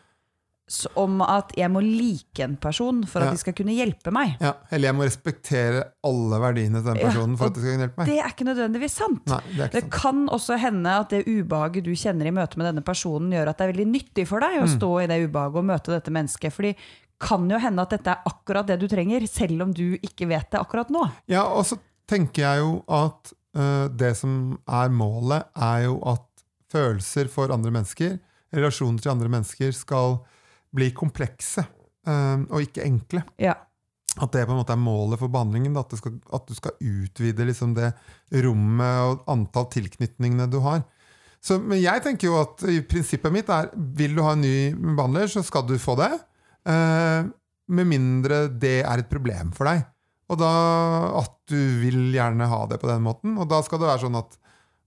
om at jeg må like en person for at Ja. de skal kunne hjelpe meg. Ja, eller jeg må respektere alle verdiene til den personen for at de skal kunne hjelpe meg. Det er ikke nødvendigvis sant. Nei, det er ikke Det sant. kan også hende at det ubehaget du kjenner i møte med denne personen, gjør at det er veldig nyttig for deg å Mm. stå i det ubehaget og møte dette mennesket. Fordi kan jo hende at dette er akkurat det du trenger, selv om du ikke vet det akkurat nå. Ja, og så tenker jeg jo at uh, det som er målet, er jo at følelser for andre mennesker, relasjoner til andre mennesker, skal bli komplekse eh, og ikke enkle. Ja. At det på en måte er målet for behandlingen. At, det skal, at du skal utvide liksom det rommet og antall tilknytningene du har. Så, men jeg tenker jo at i prinsippet mitt er vil du ha en ny behandler, så skal du få det. Eh, med mindre det er et problem for deg. Og da at du vil gjerne ha det på den måten. Og da skal det være sånn at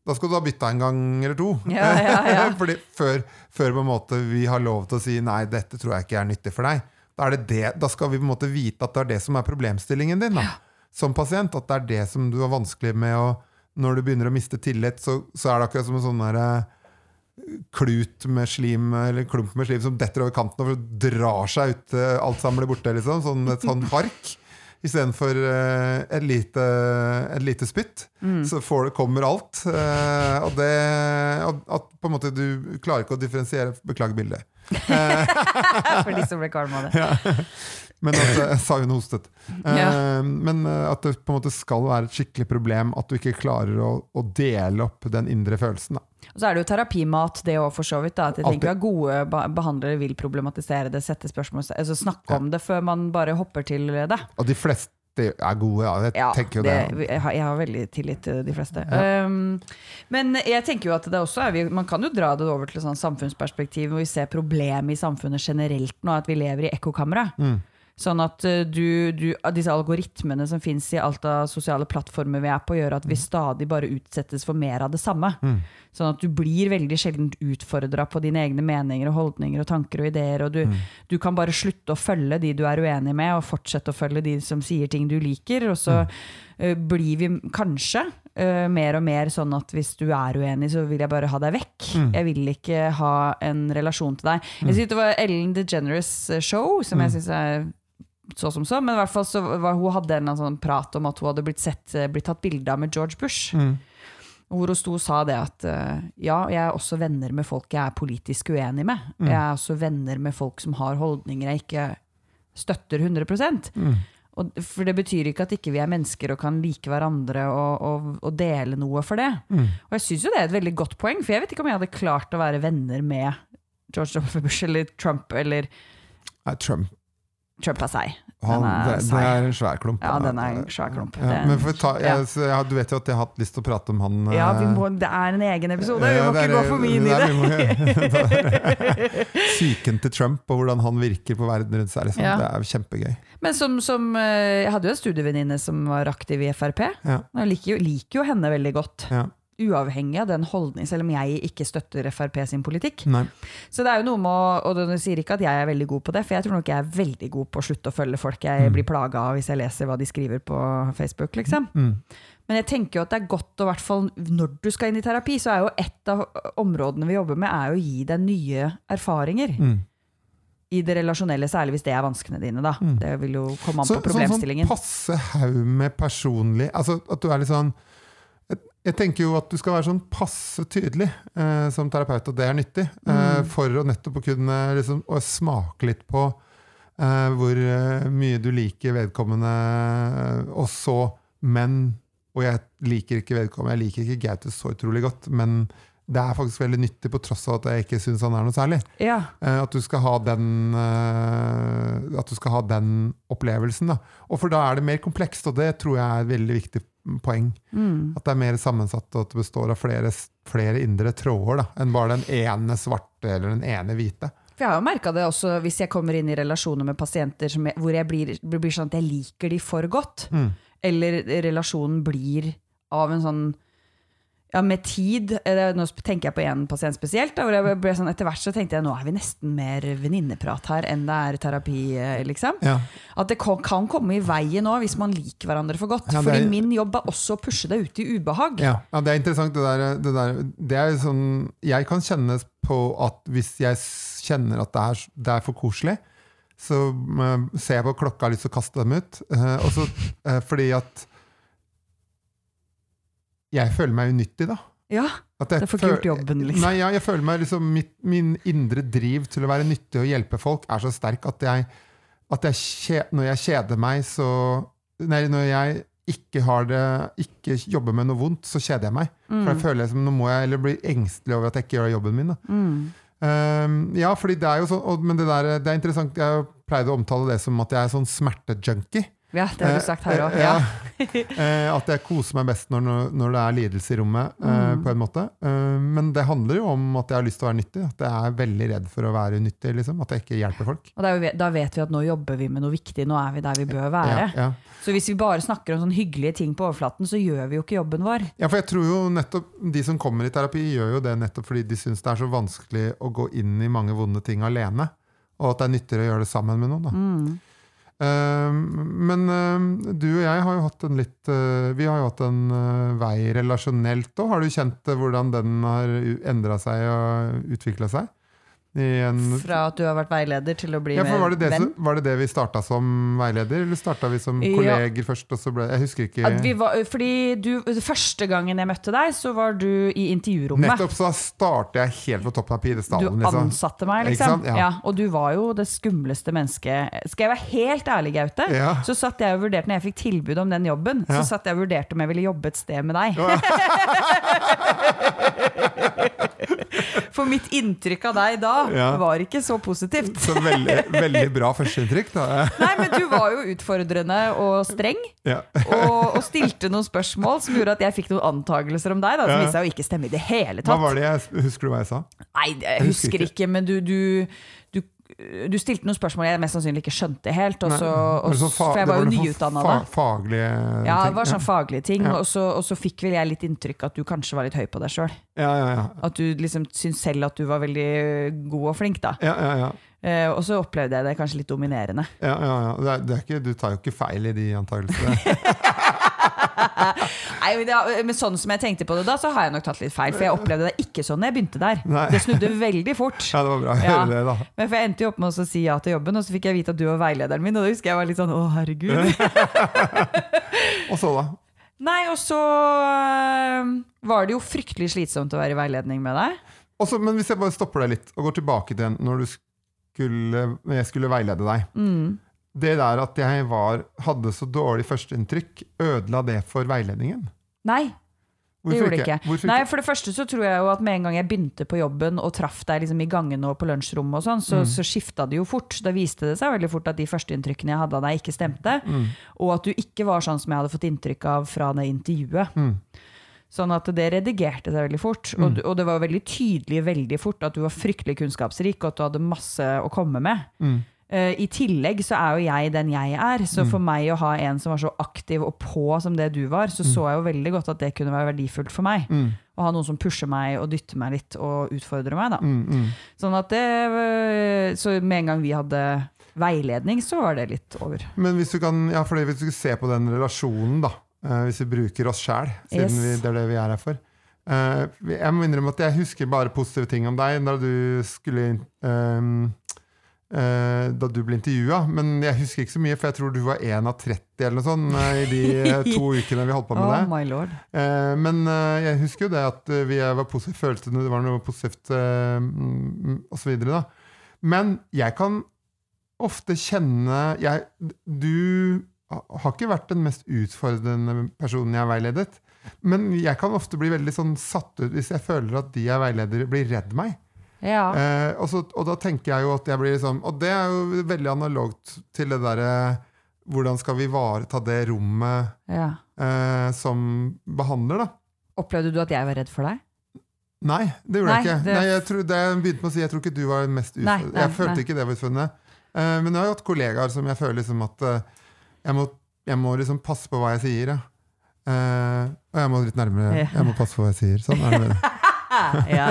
da skal du ha bytta en gang eller to. Ja, ja, ja. Fordi før, før på en måte vi har lov til å si nei, dette tror jeg ikke er nyttig for deg. Da, er det det, da skal vi på en måte vite at det er det som er problemstillingen din da, som pasient. At det er det som du har vanskelig med å Når du begynner å miste tillit, så, så er det akkurat som en sånn der, klut med slim, eller klump med slim som detter over kanten og drar seg ut til alt sammen blir borte. Liksom. Sånn, et sånn hark. Istedenfor uh, et, lite, et lite spytt, så får det, kommer alt. Uh, og det at, at på en måte du klarer ikke å differensiere Beklager bildet. For de som ble kvalme av det. Men at, eh, sa hun hostet. Ja. Men at det på en måte skal være et skikkelig problem at du ikke klarer å, å dele opp den indre følelsen. Da. Og så er det jo terapimat, det òg, for så vidt. Da, at jeg tenker at Gode behandlere vil problematisere det, sette spørsmål, altså snakke om det før man bare hopper til det. Og de fleste er gode, ja. Jeg Ja, tenker jo det, det. jeg, har, jeg har veldig tillit til de fleste. Ja. Um, men jeg tenker jo at det også er Man kan jo dra det over til sånn samfunnsperspektiv, hvor vi ser problemet i samfunnet generelt nå, at vi lever i ekkokamera. Mm. Sånn at uh, du, du, disse algoritmene som fins i alt av sosiale plattformer vi er på, gjør at vi stadig bare utsettes for mer av det samme. Mm. Sånn at du blir veldig sjelden utfordra på dine egne meninger og holdninger og tanker og ideer. Og du, Mm. du kan bare slutte å følge de du er uenig med, og fortsette å følge de som sier ting du liker. Og så eh, blir vi kanskje uh, mer og mer sånn at hvis du er uenig, så vil jeg bare ha deg vekk. Mm. Jeg vil ikke ha en relasjon til deg. Jeg synes Det var Ellen DeGeneres eh, show, som jeg syns er så som så, men i hvert fall så var, hun hadde en sånn prat om at hun hadde blitt, sett, eh, blitt tatt bilde av med George Bush. Mm. Hvor hun sto og sa det at uh, ja, jeg er også venner med folk jeg er politisk uenig med. Mm. Jeg er også venner med folk som har holdninger jeg ikke støtter 100 Mm. Og, For det betyr ikke at ikke vi er mennesker og kan like hverandre og, og, og dele noe for det. Mm. Og jeg syns jo det er et veldig godt poeng, for jeg vet ikke om jeg hadde klart å være venner med George W. Bush eller Trump eller Nei, Trump Trump seig. han, er det, det er en svær klump. Ja, den er en svær klump. Ja, for ta, jeg, ja. du vet jo at jeg har hatt lyst til å prate om han Ja, vi eh, må, det er en egen episode, vi må det er- ikke gå for mye inn i det Psyken til Trump og hvordan han virker på verden rundt seg. Liksom. Ja. Det er kjempegøy. Men som, som eh, Jeg hadde jo en studievenninne som var aktiv i Frp. Ja, Jeg liker jo, liker jo henne veldig godt. ja. Uavhengig av den holdning, selv om jeg ikke støtter Frp sin politikk. Nei. Så det er jo noe med å, Og du sier ikke at jeg er veldig god på det, for jeg tror nok jeg er veldig god på å slutte å følge folk jeg Mm. blir plaga av hvis jeg leser hva de skriver på Facebook. liksom. Mm. Men jeg tenker jo at det er godt, og i hvert fall når du skal inn i terapi, så er jo et av områdene vi jobber med, er å gi deg nye erfaringer. Mm. I det relasjonelle, særlig hvis det er vanskene dine. da. Mm. Det vil jo komme an Så, på sånn, sånn passe haug med personlig Altså at du er litt sånn jeg, tenker jo at du skal være sånn passe tydelig eh, som terapeut, og det er nyttig. Eh, Mm. for å nettopp kunne liksom, å smake litt på eh, hvor eh, mye du liker vedkommende, eh, og så Men Og jeg liker ikke vedkommende, jeg liker ikke Gaute så utrolig godt, men det er faktisk veldig nyttig, på tross av at jeg ikke syns han er noe særlig. Ja, At du skal ha den At du skal ha den opplevelsen. Da. Og for da er det mer komplekst, og det tror jeg er veldig viktig poeng. mm. At det er mer sammensatt, og at det består av flere, flere indre tråder da, enn bare den ene svarte eller den ene hvite. For jeg har jo merka det også hvis jeg kommer inn i relasjoner med pasienter som jeg, hvor jeg blir, blir sånn at jeg liker de for godt. Mm. Eller relasjonen blir av en sånn ja, med tid eh, Nå tenker jeg på én pasient spesielt. Da, sånn, etter hvert så tenkte jeg nå er vi nesten mer venninneprat her enn det er terapi. eh, liksom. Ja. At det kan, komme i veien òg hvis man liker hverandre for godt. Ja, er, Fordi min jobb er også å pushe deg ut i ubehag. Ja, ja, det er interessant. Det, der, det, der, det er sånn Jeg kan kjenne på at hvis jeg kjenner at det er, det er for koselig, så uh, ser jeg på klokka og har lyst til å kaste dem ut. Uh, og så, eh, fordi at jeg føler meg unyttig, da. Ja, At jeg Det får ikke gjort jobben, liksom. Nei, ja, jeg føler meg liksom mitt, Min indre driv til å være nyttig og hjelpe folk er så sterk at jeg, at jeg kje, når jeg kjeder meg, så Nei, når jeg ikke har det Ikke jobber med noe vondt, så kjeder jeg meg. For jeg føler som nå må jeg eller blir engstelig over at jeg ikke gjør jobben min. Mm. Um, ja, fordi det er jo sånn og, Men det, der, det er interessant. Jeg pleide å omtale det som at jeg er sånn smertejunkie. Ja det har du sagt her òg. Eh, Ja. Eh, at jeg koser meg best når, når det er lidelse i rommet, eh, Mm. på en måte. Eh, men det handler jo om at jeg har lyst til å være nyttig. At jeg er veldig redd for å være unyttig. Liksom. At jeg ikke hjelper folk. Og jo, da vet vi at nå jobber vi med noe viktig, nå er vi der vi bør være. Ja, ja. Så hvis vi bare snakker om sånne hyggelige ting på overflaten, så gjør vi jo ikke jobben vår. ja, for jeg tror jo nettopp de som kommer i terapi, gjør jo det nettopp fordi de syns det er så vanskelig å gå inn i mange vonde ting alene. Og at det er nyttigere å gjøre det sammen med noen. Da. Mm. Eh, men eh, du og jeg har jo hatt en litt eh, Vi har jo hatt en eh, vei relasjonelt òg. Har du kjent eh, hvordan den har endra seg og utvikla seg? En, Fra at du har vært veileder til å bli ja, var det det, venn. var det det vi starta som veileder, eller starta vi som Ja. kolleger først? Og så ble, jeg husker ikke. Var, fordi du, Første gangen jeg møtte deg, så var du i intervjurommet. Nettopp så starter jeg helt på toppen av pidestallen. Du ansatte meg, liksom. Ja. Ja. og du var jo det skumleste mennesket. Skal jeg være helt ærlig, Gaute, Ja. så satt jeg og vurderte når jeg fikk tilbud om den jobben, Ja. så satt jeg og vurderte om jeg ville jobbe et sted med deg. For mitt inntrykk av deg da Ja. var ikke så positivt. Så veldig, veldig bra førsteinntrykk. da. Nei, men du var jo utfordrende og streng, Ja. og, og stilte noen spørsmål som gjorde at jeg fikk noen antakelser om deg, da, som viste seg å ikke stemme i det hele tatt. Hva var det jeg, Husker du hva jeg sa? Nei, jeg husker husker ikke. ikke, men du, du, du, stilte noen spørsmål jeg mest sannsynlig ikke skjønte helt. Og så, og, sånn for jeg var jo det nyutdanna da. Faglige Ja, det var sånn faglige ting. Ja. Og, så, og så fikk vel jeg litt inntrykk at du kanskje var litt høy på deg sjøl. Ja, ja, ja. At du liksom syntes selv at du var veldig god og flink, da. ja, ja, ja. Eh, og så opplevde jeg det kanskje litt dominerende. Ja, ja, ja. Det er, det er ikke, du tar jo ikke feil i de antakelsene. Nei, men, sånn som jeg tenkte på det da, så har jeg nok tatt litt feil. For jeg opplevde det ikke sånn da jeg begynte der. Nei. Det snudde veldig fort. Ja, det var bra å Ja. det, da. Men for jeg endte jo opp med å si ja til jobben, og så fikk jeg vite at du var veilederen min. Og da husker jeg var litt sånn å, herregud. Og så, da? Nei, og så øh, var det jo fryktelig slitsomt å være i veiledning med deg. Også, men hvis jeg bare stopper deg litt og går tilbake til den når du skulle, jeg skulle veilede deg. Mm. Det der at jeg var, hadde så dårlig førsteinntrykk, ødela det for veiledningen? Nei, det gjorde det ikke. Nei, ikke? For det første så tror jeg jo at med en gang jeg begynte på jobben og traff deg liksom i gangene og på lunsjrommet, og sånn, så, Mm. så skifta det jo fort. Da viste det seg veldig fort at de førsteinntrykkene jeg hadde av deg, ikke stemte. Mm. Og at du ikke var sånn som jeg hadde fått inntrykk av fra det intervjuet. Mm. Sånn at det redigerte seg veldig fort. Og, du- og det var veldig tydelig veldig fort at du var fryktelig kunnskapsrik, og at du hadde masse å komme med. Mm. Eh, I tillegg så er jo jeg den jeg er, så for meg å ha en som var så aktiv og på som det du var, så så jeg jo veldig godt at det kunne være verdifullt for meg. Mm. Å ha noen som pusher meg og dytter meg litt og utfordrer meg. da. Mm. Mm. Sånn at det, øh, så med en gang vi hadde veiledning, så var det litt over. Men hvis du kan, ja, fordi hvis du se på den relasjonen, da, eh, hvis vi bruker oss sjæl, siden Yes. vi, det er det vi er her for Eh, Jeg må innrømme at jeg husker bare positive ting om deg da du skulle eh, Da du ble intervjua, men jeg husker ikke så mye, for jeg tror du var 1 av 30 eller noe sånt eh, i de eh, to ukene vi holdt på med Oh det. Eh, men eh, jeg husker jo det at eh, vi var positive, følte det var noe positivt uh, så videre. Men jeg kan ofte kjenne jeg, Du har ikke vært den mest utfordrende personen jeg har veiledet. Men jeg kan ofte bli veldig sånn satt ut hvis jeg føler at de jeg veileder, blir redd meg. Ja. Eh, og, så, og da tenker jeg jo at jeg blir liksom Og det er jo veldig analogt til det derre Hvordan skal vi ivareta det rommet ja. eh, som behandler, da? Opplevde du at jeg var redd for deg? Nei, det gjorde Nei, jeg ikke. det- Nei, jeg, tror, det jeg begynte med å si, jeg tror ikke du var mest utfordrende. Jeg følte nei. ikke det var utfordrende. Eh, men jeg har jo hatt kollegaer som jeg føler liksom at eh, jeg, må, jeg må liksom passe på hva jeg sier. Ja. Eh, og jeg må litt nærmere. Jeg må passe på hva jeg sier. Sånn er det. Ja.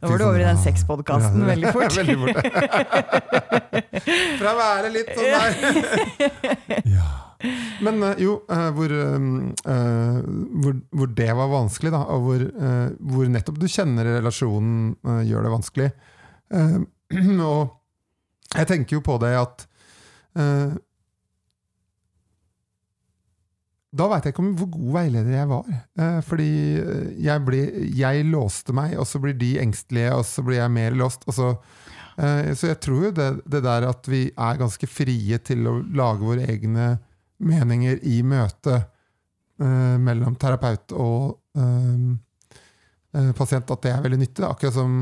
Da var du over i den sexpodkasten Ja, veldig fort. veldig fort. Fra å være litt sånn der. ja. Men eh, jo, eh, hvor, um, eh, hvor, hvor det var vanskelig, da, og hvor, hvor nettopp du kjenner relasjonen gjør det vanskelig. Og jeg tenker jo på det at eh, Da veit jeg ikke om hvor god veileder jeg var. Eh, fordi eh, jeg, ble, jeg låste meg, og så blir de engstelige, og så blir jeg mer låst. Og så, eh, så jeg tror jo det, det der at vi er ganske frie til å lage våre egne meninger i møte mellom terapeut og pasient, at det er veldig nyttig. Akkurat som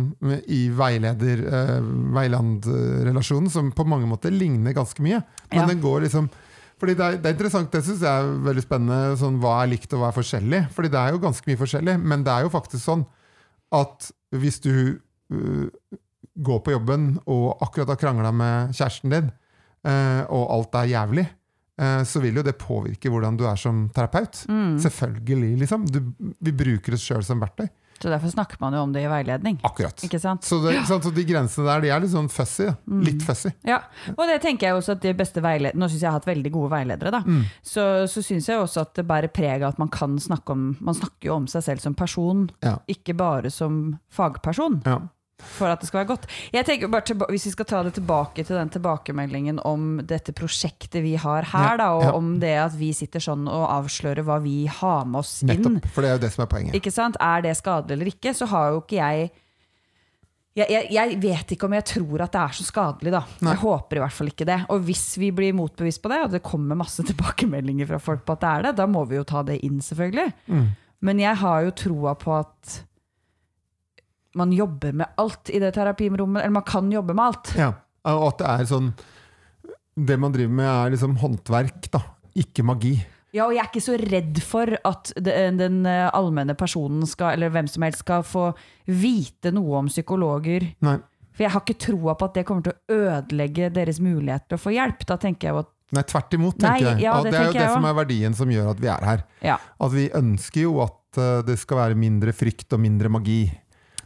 i veileder, eh, veilandrelasjonen, som på mange måter ligner ganske mye. Men Ja. den går liksom fordi det er, det er interessant, det syns jeg er veldig spennende, sånn, hva er likt og hva er forskjellig. Fordi det er jo ganske mye forskjellig, men det er jo faktisk sånn at hvis du uh, går på jobben og akkurat har krangla med kjæresten din, uh, og alt er jævlig, eh, så vil jo det påvirke hvordan du er som terapeut. Mm. Selvfølgelig, liksom. Du, vi bruker oss sjøl som verktøy. Så derfor snakker man jo om det i veiledning. Akkurat. Så, det, så de grensene der, de er litt sånn fussy. Mm. Litt fussy. Ja, og det tenker jeg også at de beste veiledere Nå syns jeg jeg har hatt veldig gode veiledere, da. Mm. Så, så syns jeg også at det bærer preg av at man kan snakke om Man snakker jo om seg selv som person, Ja. ikke bare som fagperson. Ja. For at det skal være godt. Jeg tenker bare til, Hvis vi skal ta det tilbake til den tilbakemeldingen om dette prosjektet vi har her, Ja, da, og ja. om det at vi sitter sånn og avslører hva vi har med oss inn. Nettopp. For det er jo det som er poenget. Ikke sant? Er det skadelig eller ikke, så har jo ikke jeg jeg, jeg jeg vet ikke om jeg tror at det er så skadelig, da. Nei. Jeg håper i hvert fall ikke det. Og hvis vi blir motbevist på det, og det kommer masse tilbakemeldinger fra folk på at det er det, da må vi jo ta det inn, selvfølgelig. Mm. Men jeg har jo troa på at man jobber med alt i det terapirommet. Eller man kan jobbe med alt. Ja, og at det er sånn Det man driver med, er liksom håndverk, da. Ikke magi. Ja, og jeg er ikke så redd for at den, den eh, allmenne personen skal, eller hvem som helst skal få vite noe om psykologer. Nei, For jeg har ikke troa på at det kommer til å ødelegge deres mulighet til å få hjelp. Da tenker jeg at nei tvert imot, tenker Nei, jeg. ja, det det er jo det som er verdien som gjør at vi er her. ja, At vi ønsker jo at eh, det skal være mindre frykt og mindre magi.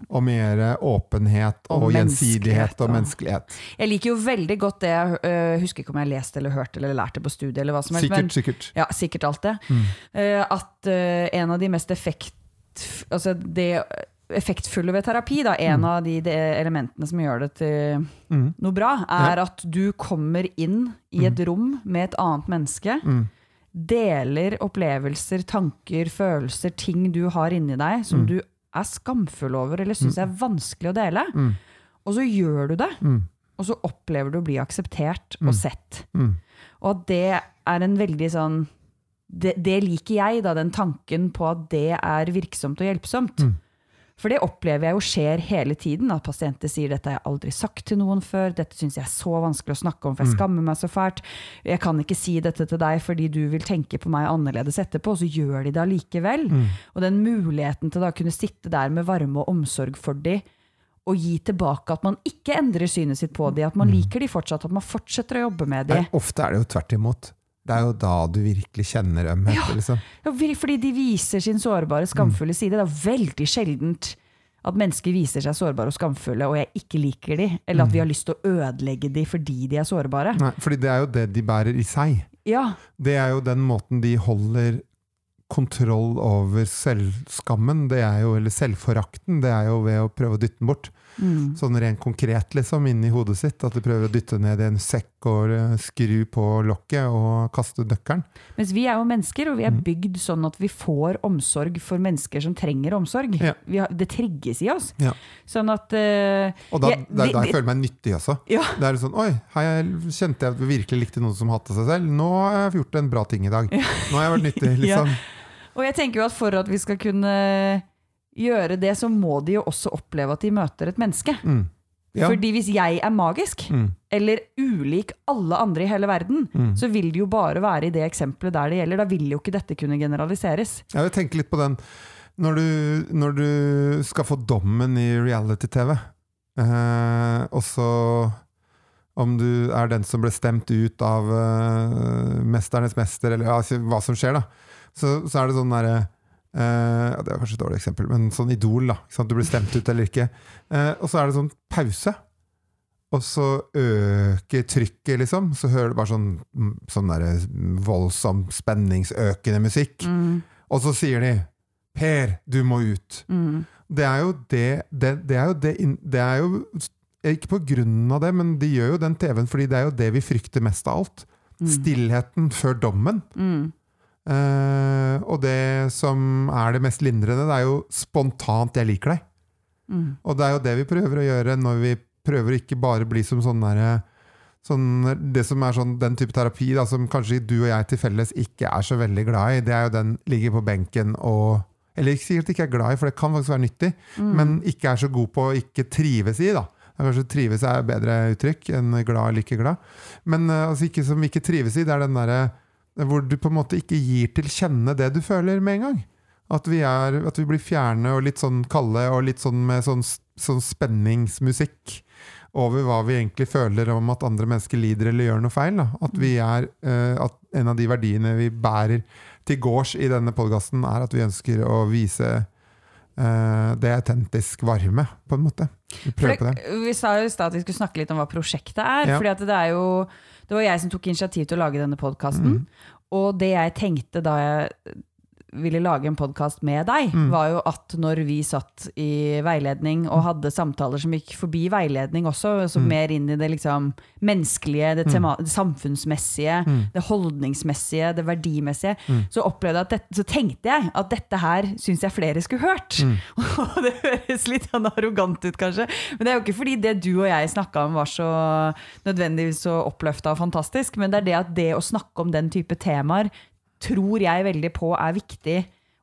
Og mer åpenhet og, Og gjensidighet og menneskelighet. Jeg liker jo veldig godt det jeg uh, husker ikke om jeg har lest eller hørt eller lært det på studiet. eller hva som helst, men- Sikkert, sikkert. Ja, sikkert alt det. Mm. Uh, at uh, en av de mest effekt... Altså det effektfulle ved terapi, da, en Mm. av de, de elementene som gjør det til Mm. noe bra, er at du kommer inn i et rom med et annet menneske, Mm. deler opplevelser, tanker, følelser, ting du har inni deg som Mm. du er skamfull over eller syns er vanskelig å dele. Mm. Og så gjør du det, Mm. og så opplever du å bli akseptert Mm. og sett. Mm. Og at det er en veldig sånn det, det liker jeg, da, den tanken på at det er virksomt og hjelpsomt. Mm. For det opplever jeg jo skjer hele tiden, at pasienter sier dette har jeg aldri sagt til noen før, dette syns jeg er så vanskelig å snakke om, for jeg Mm. skammer meg så fælt. Jeg kan ikke si dette til deg fordi du vil tenke på meg annerledes etterpå, og så gjør de det allikevel. Mm. Og den muligheten til da kunne sitte der med varme og omsorg for de, og gi tilbake at man ikke endrer synet sitt på de, at man liker de fortsatt, at man fortsetter å jobbe med de. Ofte er det jo tvert imot. Det er jo da du virkelig kjenner ømhet. Ja. Liksom. Ja, fordi de viser sin sårbare, skamfulle side. Det er veldig sjeldent at mennesker viser seg sårbare og skamfulle, og jeg ikke liker de, eller at vi har lyst til å ødelegge de fordi de er sårbare. Nei, fordi det er jo det de bærer i seg. Ja, Det er jo den måten de holder kontroll over selvskammen, det er jo, eller selvforakten, det er jo ved å prøve å dytte den bort. Mm. Sånn rent konkret, liksom, inni hodet sitt. At de prøver å dytte ned i en sekk og eh, skru på lokket og kaste nøkkelen. Mens vi er jo mennesker, og vi er Mm. bygd sånn at vi får omsorg for mennesker som trenger omsorg. Ja. Vi har, det trigges i oss. Ja. Sånn at uh, Og da, Ja, det er da jeg føler jeg meg nyttig også. Ja. Det er sånn Oi, her kjente jeg at vi virkelig likte noen som hatet seg selv. Nå har jeg gjort en bra ting i dag. Nå har jeg vært nyttig, liksom. Og jeg tenker jo at for at vi skal kunne gjøre det, så må de jo også oppleve at de møter et menneske. Mm. Ja. Fordi hvis jeg er magisk, Mm. eller ulik alle andre i hele verden, Mm. så vil det jo bare være i det eksempelet der det gjelder. Da vil jo ikke dette kunne generaliseres. Jeg vil tenke litt på den når du, når du skal få dommen i reality-TV, eh, og så om du er den som ble stemt ut av eh, 'Mesternes mester', eller altså, hva som skjer, da, så, så er det sånn derre ja, Det var kanskje et dårlig eksempel, men sånn Idol, da. Du blir stemt ut eller ikke. Uh, og så er det sånn pause. Og så øker trykket, liksom. Så hører du bare sånn, sånn der voldsom, spenningsøkende musikk. Mm, Og så sier de 'Per, du må ut'. mm, Det er jo det Det, det er jo det, det er jo Ikke på grunn av det, men de gjør jo den TV-en fordi det er jo det vi frykter mest av alt. mm, Stillheten før dommen. mm. Eh, og det som er det mest lindrende, det er jo spontant 'jeg liker deg'. Mm. Og det er jo det vi prøver å gjøre når vi prøver å ikke bare bli som sånn derre Sånn, det som er sånn, Den type terapi da, som kanskje du og jeg til felles ikke er så veldig glad i, det er jo den ligger på benken og Eller sikkert ikke er glad i, for det kan faktisk være nyttig, Mm. men ikke er så god på å ikke trives i. da. Kanskje trives er bedre uttrykk enn glad eller ikke glad. Men uh, altså, ikke, som ikke trives i, det er den derre hvor du på en måte ikke gir til kjenne det du føler med en gang. At vi, er, at vi blir fjerne og litt sånn kalde og litt sånn med sånn, sånn spenningsmusikk over hva vi egentlig føler om at andre mennesker lider eller gjør noe feil. Da. At, vi er, uh, at en av de verdiene vi bærer til gårds i denne podkasten, er at vi ønsker å vise uh, det autentisk varme, på en måte. Vi prøver på det. vi sa jo i stad at vi skulle snakke litt om hva prosjektet er. Ja. fordi at det er jo Det var jeg som tok initiativ til å lage denne podkasten. Mm. Og det jeg tenkte da jeg ville lage en podkast med deg, Mm. var jo at når vi satt i veiledning og hadde samtaler som gikk forbi veiledning også, altså Mm. mer inn i det liksom menneskelige, det, tema, det samfunnsmessige, Mm. det holdningsmessige, det verdimessige, Mm. så dette, så tenkte jeg at dette her syns jeg flere skulle hørt. Mm. Og det høres litt sånn arrogant ut, kanskje, men det er jo ikke fordi det du og jeg snakka om var så nødvendigvis så oppløfta og fantastisk, men det er det at det å snakke om den type temaer tror jeg veldig på er viktig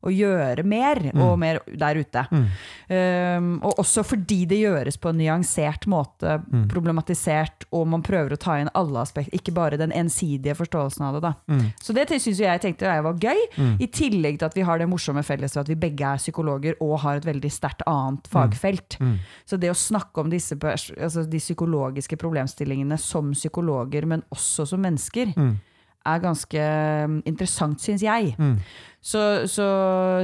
å gjøre mer, og mer der ute. Mm. Um, og også fordi det gjøres på en nyansert måte, Mm. problematisert, og man prøver å ta inn alle aspekter, ikke bare den ensidige forståelsen av det. Mm. Så det syns jeg tenkte jeg var gøy, Mm. i tillegg til at vi har det morsomme felles at vi begge er psykologer og har et veldig sterkt annet fagfelt. Mm. Så det å snakke om disse, altså de psykologiske problemstillingene som psykologer, men også som mennesker, Mm. Er ganske mm, interessant, syns jeg. Mm. Så, så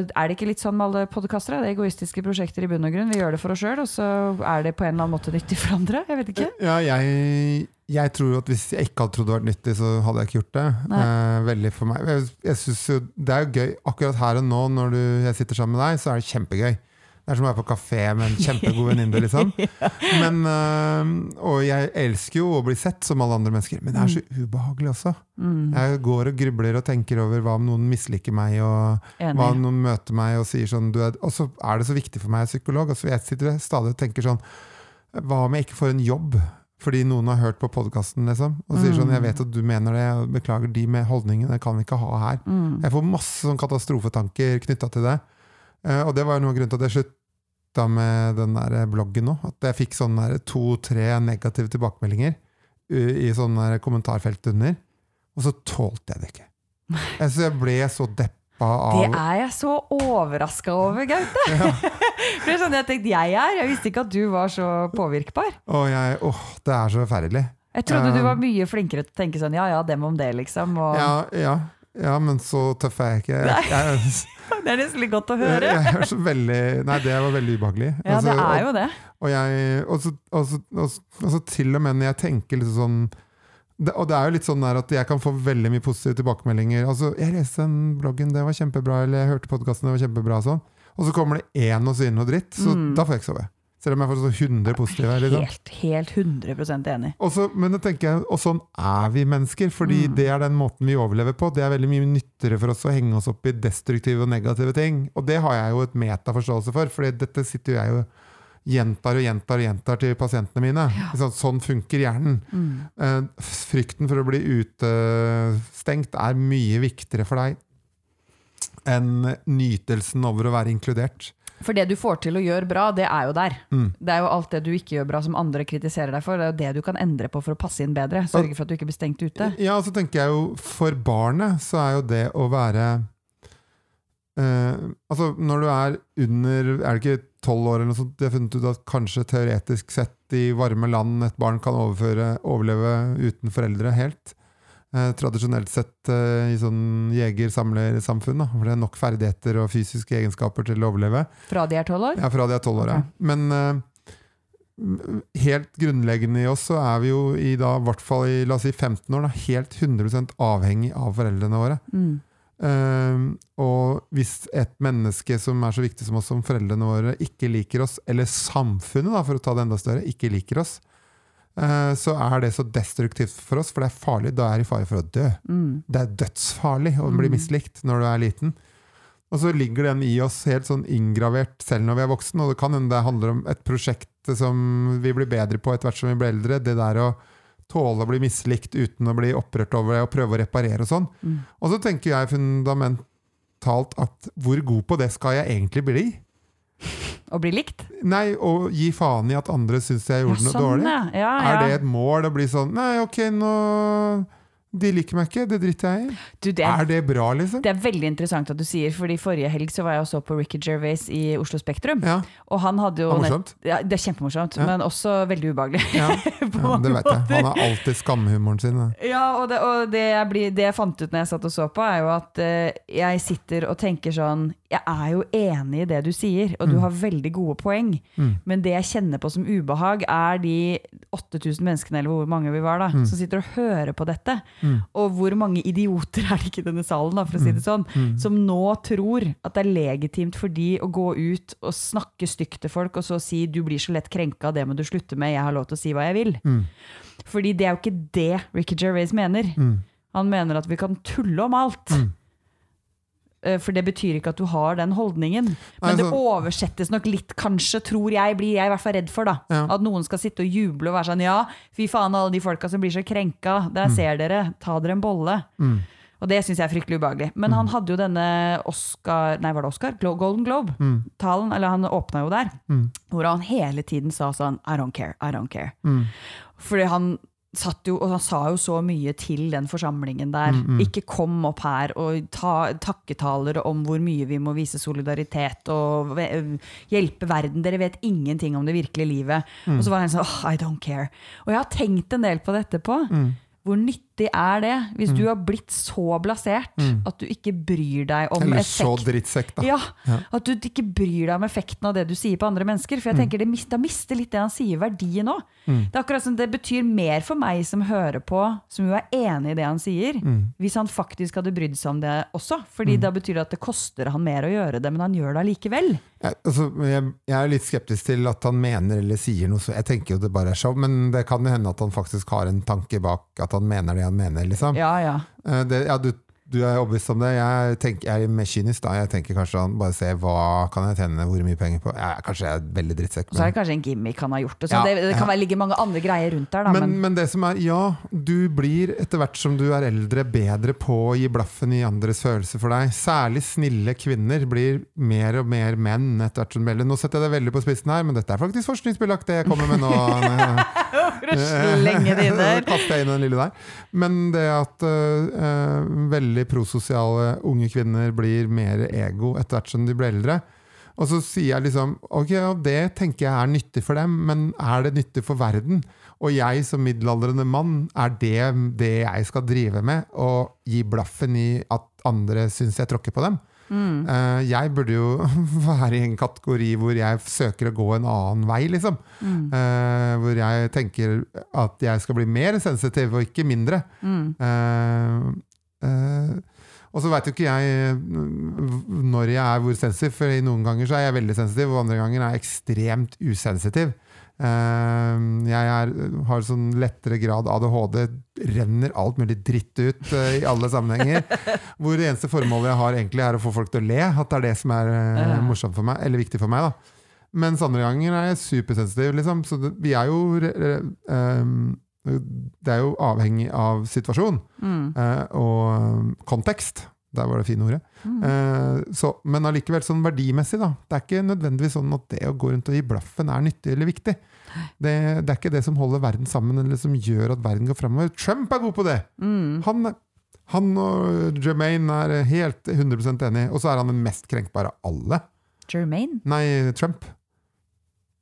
er det ikke litt sånn med alle podkastere? Det er egoistiske prosjekter i bunn og grunn. Vi gjør det for oss sjøl, og så er det på en eller annen måte nyttig for andre. Jeg vet ikke. Ja, jeg, jeg tror at hvis jeg ikke hadde trodd det var nyttig, så hadde jeg ikke gjort det. Eh, veldig for meg. Jeg, jeg synes jo, Det er jo gøy. Akkurat her og nå, når du, jeg sitter sammen med deg, så er det kjempegøy. Det er som å være på kafé med en kjempegod venninne. Liksom. Men, øh, og jeg elsker jo å bli sett som alle andre mennesker, men det er så ubehagelig også. Mm, Jeg går og grubler og tenker over hva om noen misliker meg, og hva om noen møter meg og sier sånn du er, Og så er det så viktig for meg, jeg er psykolog, og så jeg sitter stadig og tenker sånn Hva om jeg ikke får en jobb? Fordi noen har hørt på podkasten, liksom, og sier sånn 'Jeg vet at du mener det, og beklager, de med holdningene kan vi ikke ha her'. Mm. Jeg får masse sånn katastrofetanker knytta til det. Eh, og det var noe av grunnen til at jeg slutta med den der bloggen nå. At jeg fikk sånn to-tre negative tilbakemeldinger uh, i sånn der kommentarfelt under. Og så tålte jeg det ikke. Jeg, så jeg ble så deppa Det er jeg så overraska over, Gaute! For det er sånn jeg tenkte jeg er. Jeg visste ikke at du var så påvirkbar. Åh, jeg Åh, det er så forferdelig. Jeg trodde du var mye flinkere til å tenke sånn ja ja, dem om det, liksom. Og Ja, ja, ja, men så tøff er jeg ikke. Jeg, jeg, Det er nesten litt godt å høre. jeg så veldig Nei, det var veldig ubehagelig. Ja, Altså, det er jo det. Og, jeg, og, så, og, så, og, så, til og med når jeg tenker litt sånn det, Og det er jo litt sånn at jeg kan få veldig mye positive tilbakemeldinger. Altså, 'Jeg leste den bloggen, det var kjempebra', eller 'jeg hørte podkasten, det var kjempebra'. Sånn. Og så kommer det én og sier noe dritt, så Mm. da får jeg ikke sove. Selv om jeg får så 100 positive. Liksom. Helt, helt 100 enig. Også, men da tenker jeg, og sånn er vi mennesker, fordi Mm. det er den måten vi overlever på. Det er veldig mye nyttigere for oss å henge oss opp i destruktive og negative ting. Og det har jeg jo et metaforståelse for, for dette sitter jo jeg jo gjentar og gjentar og gjentar til pasientene mine. Sånn, sånn funker hjernen. Mm. Eh, Frykten for å bli utestengt er mye viktigere for deg enn nytelsen over å være inkludert. For det du får til å gjøre bra, det er jo der. Mm. Det er jo alt det du ikke gjør bra som andre kritiserer deg for. Det er jo det du kan endre på for å passe inn bedre. Sørge for at du ikke blir stengt ute. Ja, og så tenker jeg jo for barnet så er jo det å være eh, Altså når du er under Er det ikke tolv år eller noe sånt? De har funnet ut at kanskje teoretisk sett i varme land et barn kan overføre, overleve uten foreldre helt. Eh, tradisjonelt sett eh, i sånn jeger-samler-samfunn, hvor det er nok ferdigheter og fysiske egenskaper til å overleve. Fra de er tolv år? Ja, fra de er tolv år, ja. Men eh, helt grunnleggende i oss så er vi jo i da, i hvert fall i la oss si 15 år, da, helt 100 avhengig av foreldrene våre. Mm. Uh, og hvis et menneske som er så viktig som oss, som foreldrene våre, ikke liker oss, eller samfunnet, da, for å ta det enda større, ikke liker oss, så er det så destruktivt for oss, for det er farlig. Da er det i fare for å dø. Mm. Det er dødsfarlig å bli Mm. mislikt når du er liten. Og så ligger den i oss helt sånn inngravert selv når vi er voksen. og det kan hende det handler om et prosjekt som vi blir bedre på etter hvert som vi blir eldre. Det der å tåle å bli mislikt uten å bli opprørt over det, og prøve å reparere og sånn. Mm. Og så tenker jeg fundamentalt at hvor god på det skal jeg egentlig bli? Å bli likt? Nei, å gi faen i at andre syns jeg gjorde noe dårlig. ja. Ja, Er det et mål å bli sånn Nei, ok, nå De liker meg ikke, det driter jeg i. Du, det, er, Er det bra, liksom? det er veldig interessant at du sier, fordi forrige helg så var jeg og så på Ricky Gervais i Oslo Spektrum. Ja, Og han hadde jo det morsomt. Ja, det er kjempemorsomt, Ja. men også veldig ubehagelig. Ja, ja, det vet jeg. Han har alltid skamhumoren sin. da. Ja, og, det, og det, jeg blir, det jeg fant ut når jeg satt og så på, er jo at uh, jeg sitter og tenker sånn Jeg er jo enig i det du sier, og du Mm. har veldig gode poeng, Mm. men det jeg kjenner på som ubehag, er de 8000 menneskene, eller hvor mange vi var, da, Mm. som sitter og hører på dette. Mm. Og hvor mange idioter er det ikke i denne salen, da, for å si det sånn, Mm. som nå tror at det er legitimt for de å gå ut og snakke stygt til folk, og så si 'du blir så lett krenka, det må du slutte med, jeg har lov til å si hva jeg vil'. Mm. Fordi det er jo ikke det Ricky Gervais mener. Mm. Han mener at vi kan tulle om alt. Mm. Eh, For det betyr ikke at du har den holdningen. Nei, Men det oversettes nok litt, kanskje, tror jeg, blir jeg i hvert fall redd for. da. Ja. At noen skal sitte og juble og være sånn ja, fy faen, alle de folka som blir så krenka, der ser dere, ta dere en bolle. Mm. Og det syns jeg er fryktelig ubehagelig. Men han hadde jo denne Oscar, nei, var det Oscar? Golden Globe-talen, Mm. eller han åpna jo der, Mm. hvor han hele tiden sa sånn I don't care, I don't care. Mm. Fordi han satt jo, og han sa jo så mye til den forsamlingen der. Mm, mm. Ikke kom opp her og ta takketaler om hvor mye vi må vise solidaritet og hjelpe verden. Dere vet ingenting om det virkelige livet. Mm. Og så var han sånn oh, I don't care. Og jeg har tenkt en del på dette på. Mm. Hvor nyttig alltid er det. Hvis du har blitt så blasert at du ikke bryr deg om Eller så effekt drittsekk, da. ja, Ja. At du ikke bryr deg om effekten av det du sier på andre mennesker. For jeg tenker det Da mister litt det han sier, verdien òg. Det er akkurat som det betyr mer for meg som hører på, som jo er enig i det han sier, hvis han faktisk hadde brydd seg om det også. Fordi da betyr det at det koster han mer å gjøre det, men han gjør det allikevel. Jeg, altså, jeg, jeg er litt skeptisk til at han mener eller sier noe, så jeg tenker jo det bare er show, men det kan jo hende at han faktisk har en tanke bak at han mener det han mener, liksom. Ja, ja. Eh, Det, ja, du, du er overbevist om det. Jeg, tenker, jeg er mer kynisk, da. Jeg tenker kanskje han bare se hva kan jeg tjene hvor mye penger på. Jeg, kanskje jeg er veldig drittsekk. Og så er det kanskje en gimmick han har gjort. Ja, det, det kan ja. ligge mange andre greier rundt der, da. Men, Men, men det som er, ja, du blir etter hvert som du er eldre bedre på å gi blaffen i andres følelser for deg. Særlig snille kvinner blir mer og mer menn etter hvert som du. Nå setter jeg det veldig på spissen her, men dette er faktisk forskningsbelagt, det jeg kommer med nå. for å slenge det inn der. Kaster jeg inn den lille der. Men det at uh, uh, veldig prososiale unge kvinner blir mer ego etter hvert som de blir eldre. Og så sier jeg liksom ok, det tenker jeg er nyttig for dem, men er det nyttig for verden? Og jeg som middelaldrende mann, er det det jeg skal drive med? Og gi blaffen i at andre syns jeg tråkker på dem? Eh, jeg burde jo være i en kategori hvor jeg søker å gå en annen vei, liksom. Eh, hvor jeg tenker at jeg skal bli mer sensitiv, og ikke mindre. Mm. eh, og så veit jo ikke jeg eh, når jeg er hvor sensitiv, for i noen ganger så er jeg veldig sensitiv, og andre ganger er jeg ekstremt usensitiv. Eh, jeg er, har sånn lettere grad ADHD, renner alt mulig dritt ut eh, i alle sammenhenger. Hvor det eneste formålet jeg har, egentlig er å få folk til å le. At det er det som er eh, morsomt for meg, eller viktig for meg. da mens andre ganger er jeg supersensitiv. Liksom. Så vi er jo ehm, Det er jo avhengig av situasjon Mm. eh, og kontekst. Der var det fine ordet. Eh, så, men allikevel sånn verdimessig, da. Det er ikke nødvendigvis sånn at det å gå rundt og gi blaffen er nyttig eller viktig. Det, det er ikke det som holder verden sammen, eller som gjør at verden går framover. Trump er god på det! Mm. Han, han og Jermaine er helt 100% enig, og så er han den mest krenkbare av alle. Jermaine? Nei, Trump.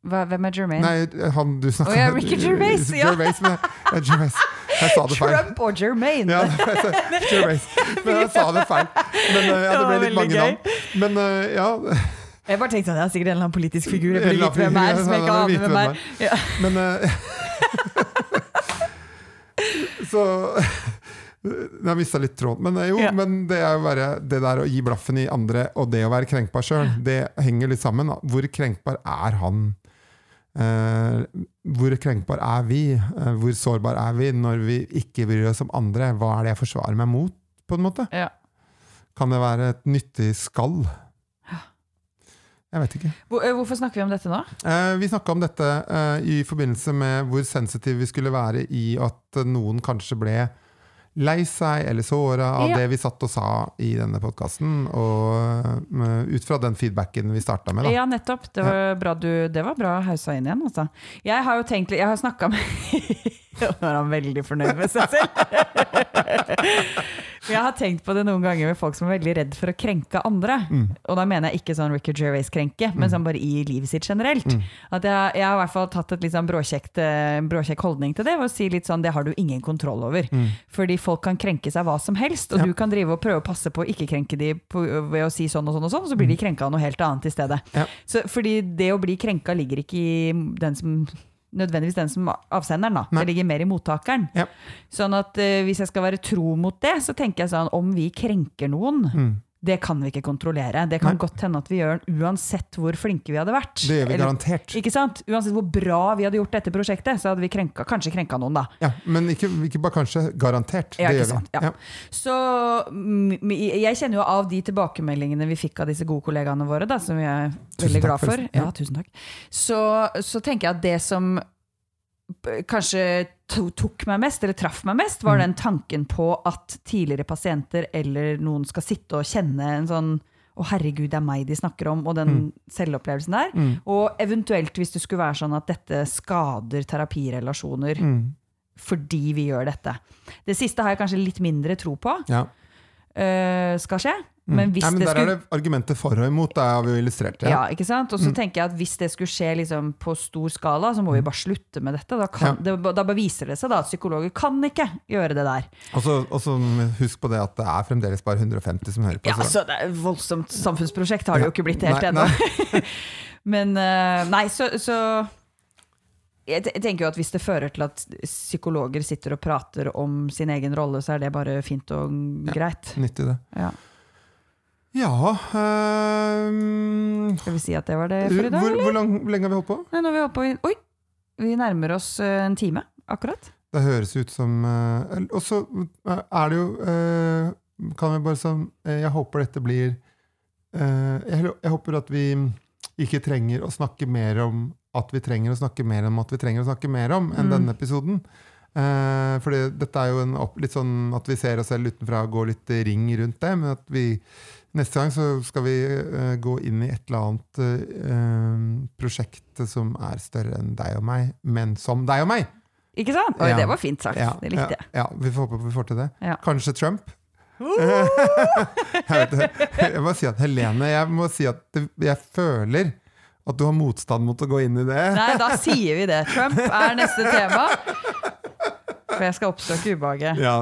Hva, hvem er Jermaine? Nei, han du snakka Oh, ja, Ricky Gervais, ja. Gervais, men, ja, Gervais. Jeg sa det feil. Trump og Jermaine! Ja, Gervais. Men jeg sa det feil. Men eh, ja, Det ble litt mange gøy. navn. Men eh, ja Jeg bare tenkte at jeg er sikkert en eller annen politisk figur jeg vite hvem er, som jeg ikke aner hvem er. Ja. Men eh, Så Jeg mista litt tråden. Men jo, Ja. men det bare det der å gi blaffen i andre og det å være krenkbar sjøl, det henger litt sammen. Hvor krenkbar er han? Eh, hvor krenkbar er vi? Uh, hvor sårbar er vi når vi ikke bryr oss om andre? Hva er det jeg forsvarer meg mot, på en måte? Ja. Kan det være et nyttig skall? Jeg vet ikke. Hvor- eh, Hvorfor snakker vi om dette nå? Uh, vi snakka om dette i forbindelse med hvor sensitive vi skulle være i at noen kanskje ble lei seg eller såra av Ja. det vi satt og sa i denne podkasten, og eh, ut fra den feedbacken vi starta med. Da. Ja, nettopp. Det var bra du Det var bra hausa inn igjen, altså. Jeg har jo tenkt Jeg har snakka med Nå er han veldig fornøyd med seg selv. Jeg har tenkt på det noen ganger med folk som er veldig redd for å krenke andre. Mm. Og da mener jeg ikke sånn Ricky Gervais-krenke, men sånn bare i livet sitt generelt. Mm. At jeg, jeg har i hvert fall tatt et litt sånn bråkjekt, eh, bråkjekk holdning til det, ved å si litt sånn det har du ingen kontroll over. Fordi folk kan krenke seg hva som helst, og Mm. Ja. du kan drive og prøve å passe på å ikke krenke de på, ved å si sånn og sånn og sånn, så blir de krenka av noe helt annet i stedet. Mm. Ja. Så, fordi det å bli krenka ligger ikke i den som nødvendigvis den som avsenderen, da. Nei. Det ligger mer i mottakeren. Ja. Sånn at uh, hvis jeg skal være tro mot det, så tenker jeg sånn om vi krenker noen, Mm. Det kan vi ikke kontrollere. Det kan Nei. godt hende at vi gjør den uansett hvor flinke vi hadde vært. Det gjør vi Eller- garantert. Ikke sant? Uansett hvor bra vi hadde gjort dette prosjektet, så hadde vi krenka, kanskje krenka noen, da. Ja, men ikke, ikke bare kanskje, garantert. Ja, det gjør sant, vi. ja. Så mm, jeg kjenner jo av de tilbakemeldingene vi fikk av disse gode kollegaene våre, da, som vi er veldig glad for. for Ja. Ja, tusen takk. Så, så tenker jeg at det som kanskje tok meg mest, eller traff meg mest, Mm. var den tanken på at tidligere pasienter eller noen skal sitte og kjenne en sånn å, herregud, det er meg de snakker om, og den selvopplevelsen der. Mm. Og eventuelt hvis det skulle være sånn at dette skader terapirelasjoner Mm. fordi vi gjør dette. Det siste har jeg kanskje litt mindre tro på Ja. uh, skal skje. Men Mm. hvis Nei, men det der skulle er det argumentet for og imot. Det har vi jo illustrert. ja. Ja. ikke sant? Og så tenker jeg at hvis det skulle skje liksom på stor skala, så må vi bare slutte med dette. Da, kan, det, da beviser det seg da at psykologer kan ikke gjøre det der. Og så husk på det at det er fremdeles bare 150 som hører på. Ja, så- altså, det er et voldsomt samfunnsprosjekt har det jo ikke blitt helt ennå. Men eh, nei, så, så jeg tenker jo at hvis det fører til at psykologer sitter og prater om sin egen rolle, så er det bare fint og greit. Nyttig, det. Ja. Ja øhm, Skal vi si at det var det for i dag, hvor, hvor, lang, hvor lenge har vi holdt på? Nei, nå har vi holdt på i Oi! Vi nærmer oss eh, en time, akkurat. Det høres ut som øh, Og så er det jo øh, Kan vi bare sånn Jeg håper dette blir øh, jeg, jeg håper at vi ikke trenger å snakke mer om at vi trenger å snakke mer om at vi trenger å snakke mer om, enn Mm. denne episoden. Uh, for dette er jo en opp, litt sånn at vi ser oss selv utenfra og går litt ring rundt det, men at vi neste gang så skal vi uh, gå inn i et eller annet uh, prosjekt som er større enn deg og meg, men som deg og meg. Ikke sant? Ja. det var fint sagt. Ja, det likte jeg. Ja, vi får håpe vi får til det. Ja. Kanskje Trump. jeg, vet, jeg må si at Helene, jeg må si at jeg føler at du har motstand mot å gå inn i det. Nei, da sier vi det. Trump er neste tema. For jeg skal oppsøke ubehaget. Ja,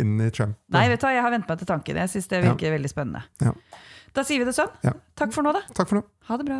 inn i Trump. Nei, vet du hva, jeg har vent meg til tanken. Jeg syns det virker veldig spennende. Ja. Da sier vi det sånn. Ja. Takk for nå, da. Takk for nå. Ha det bra.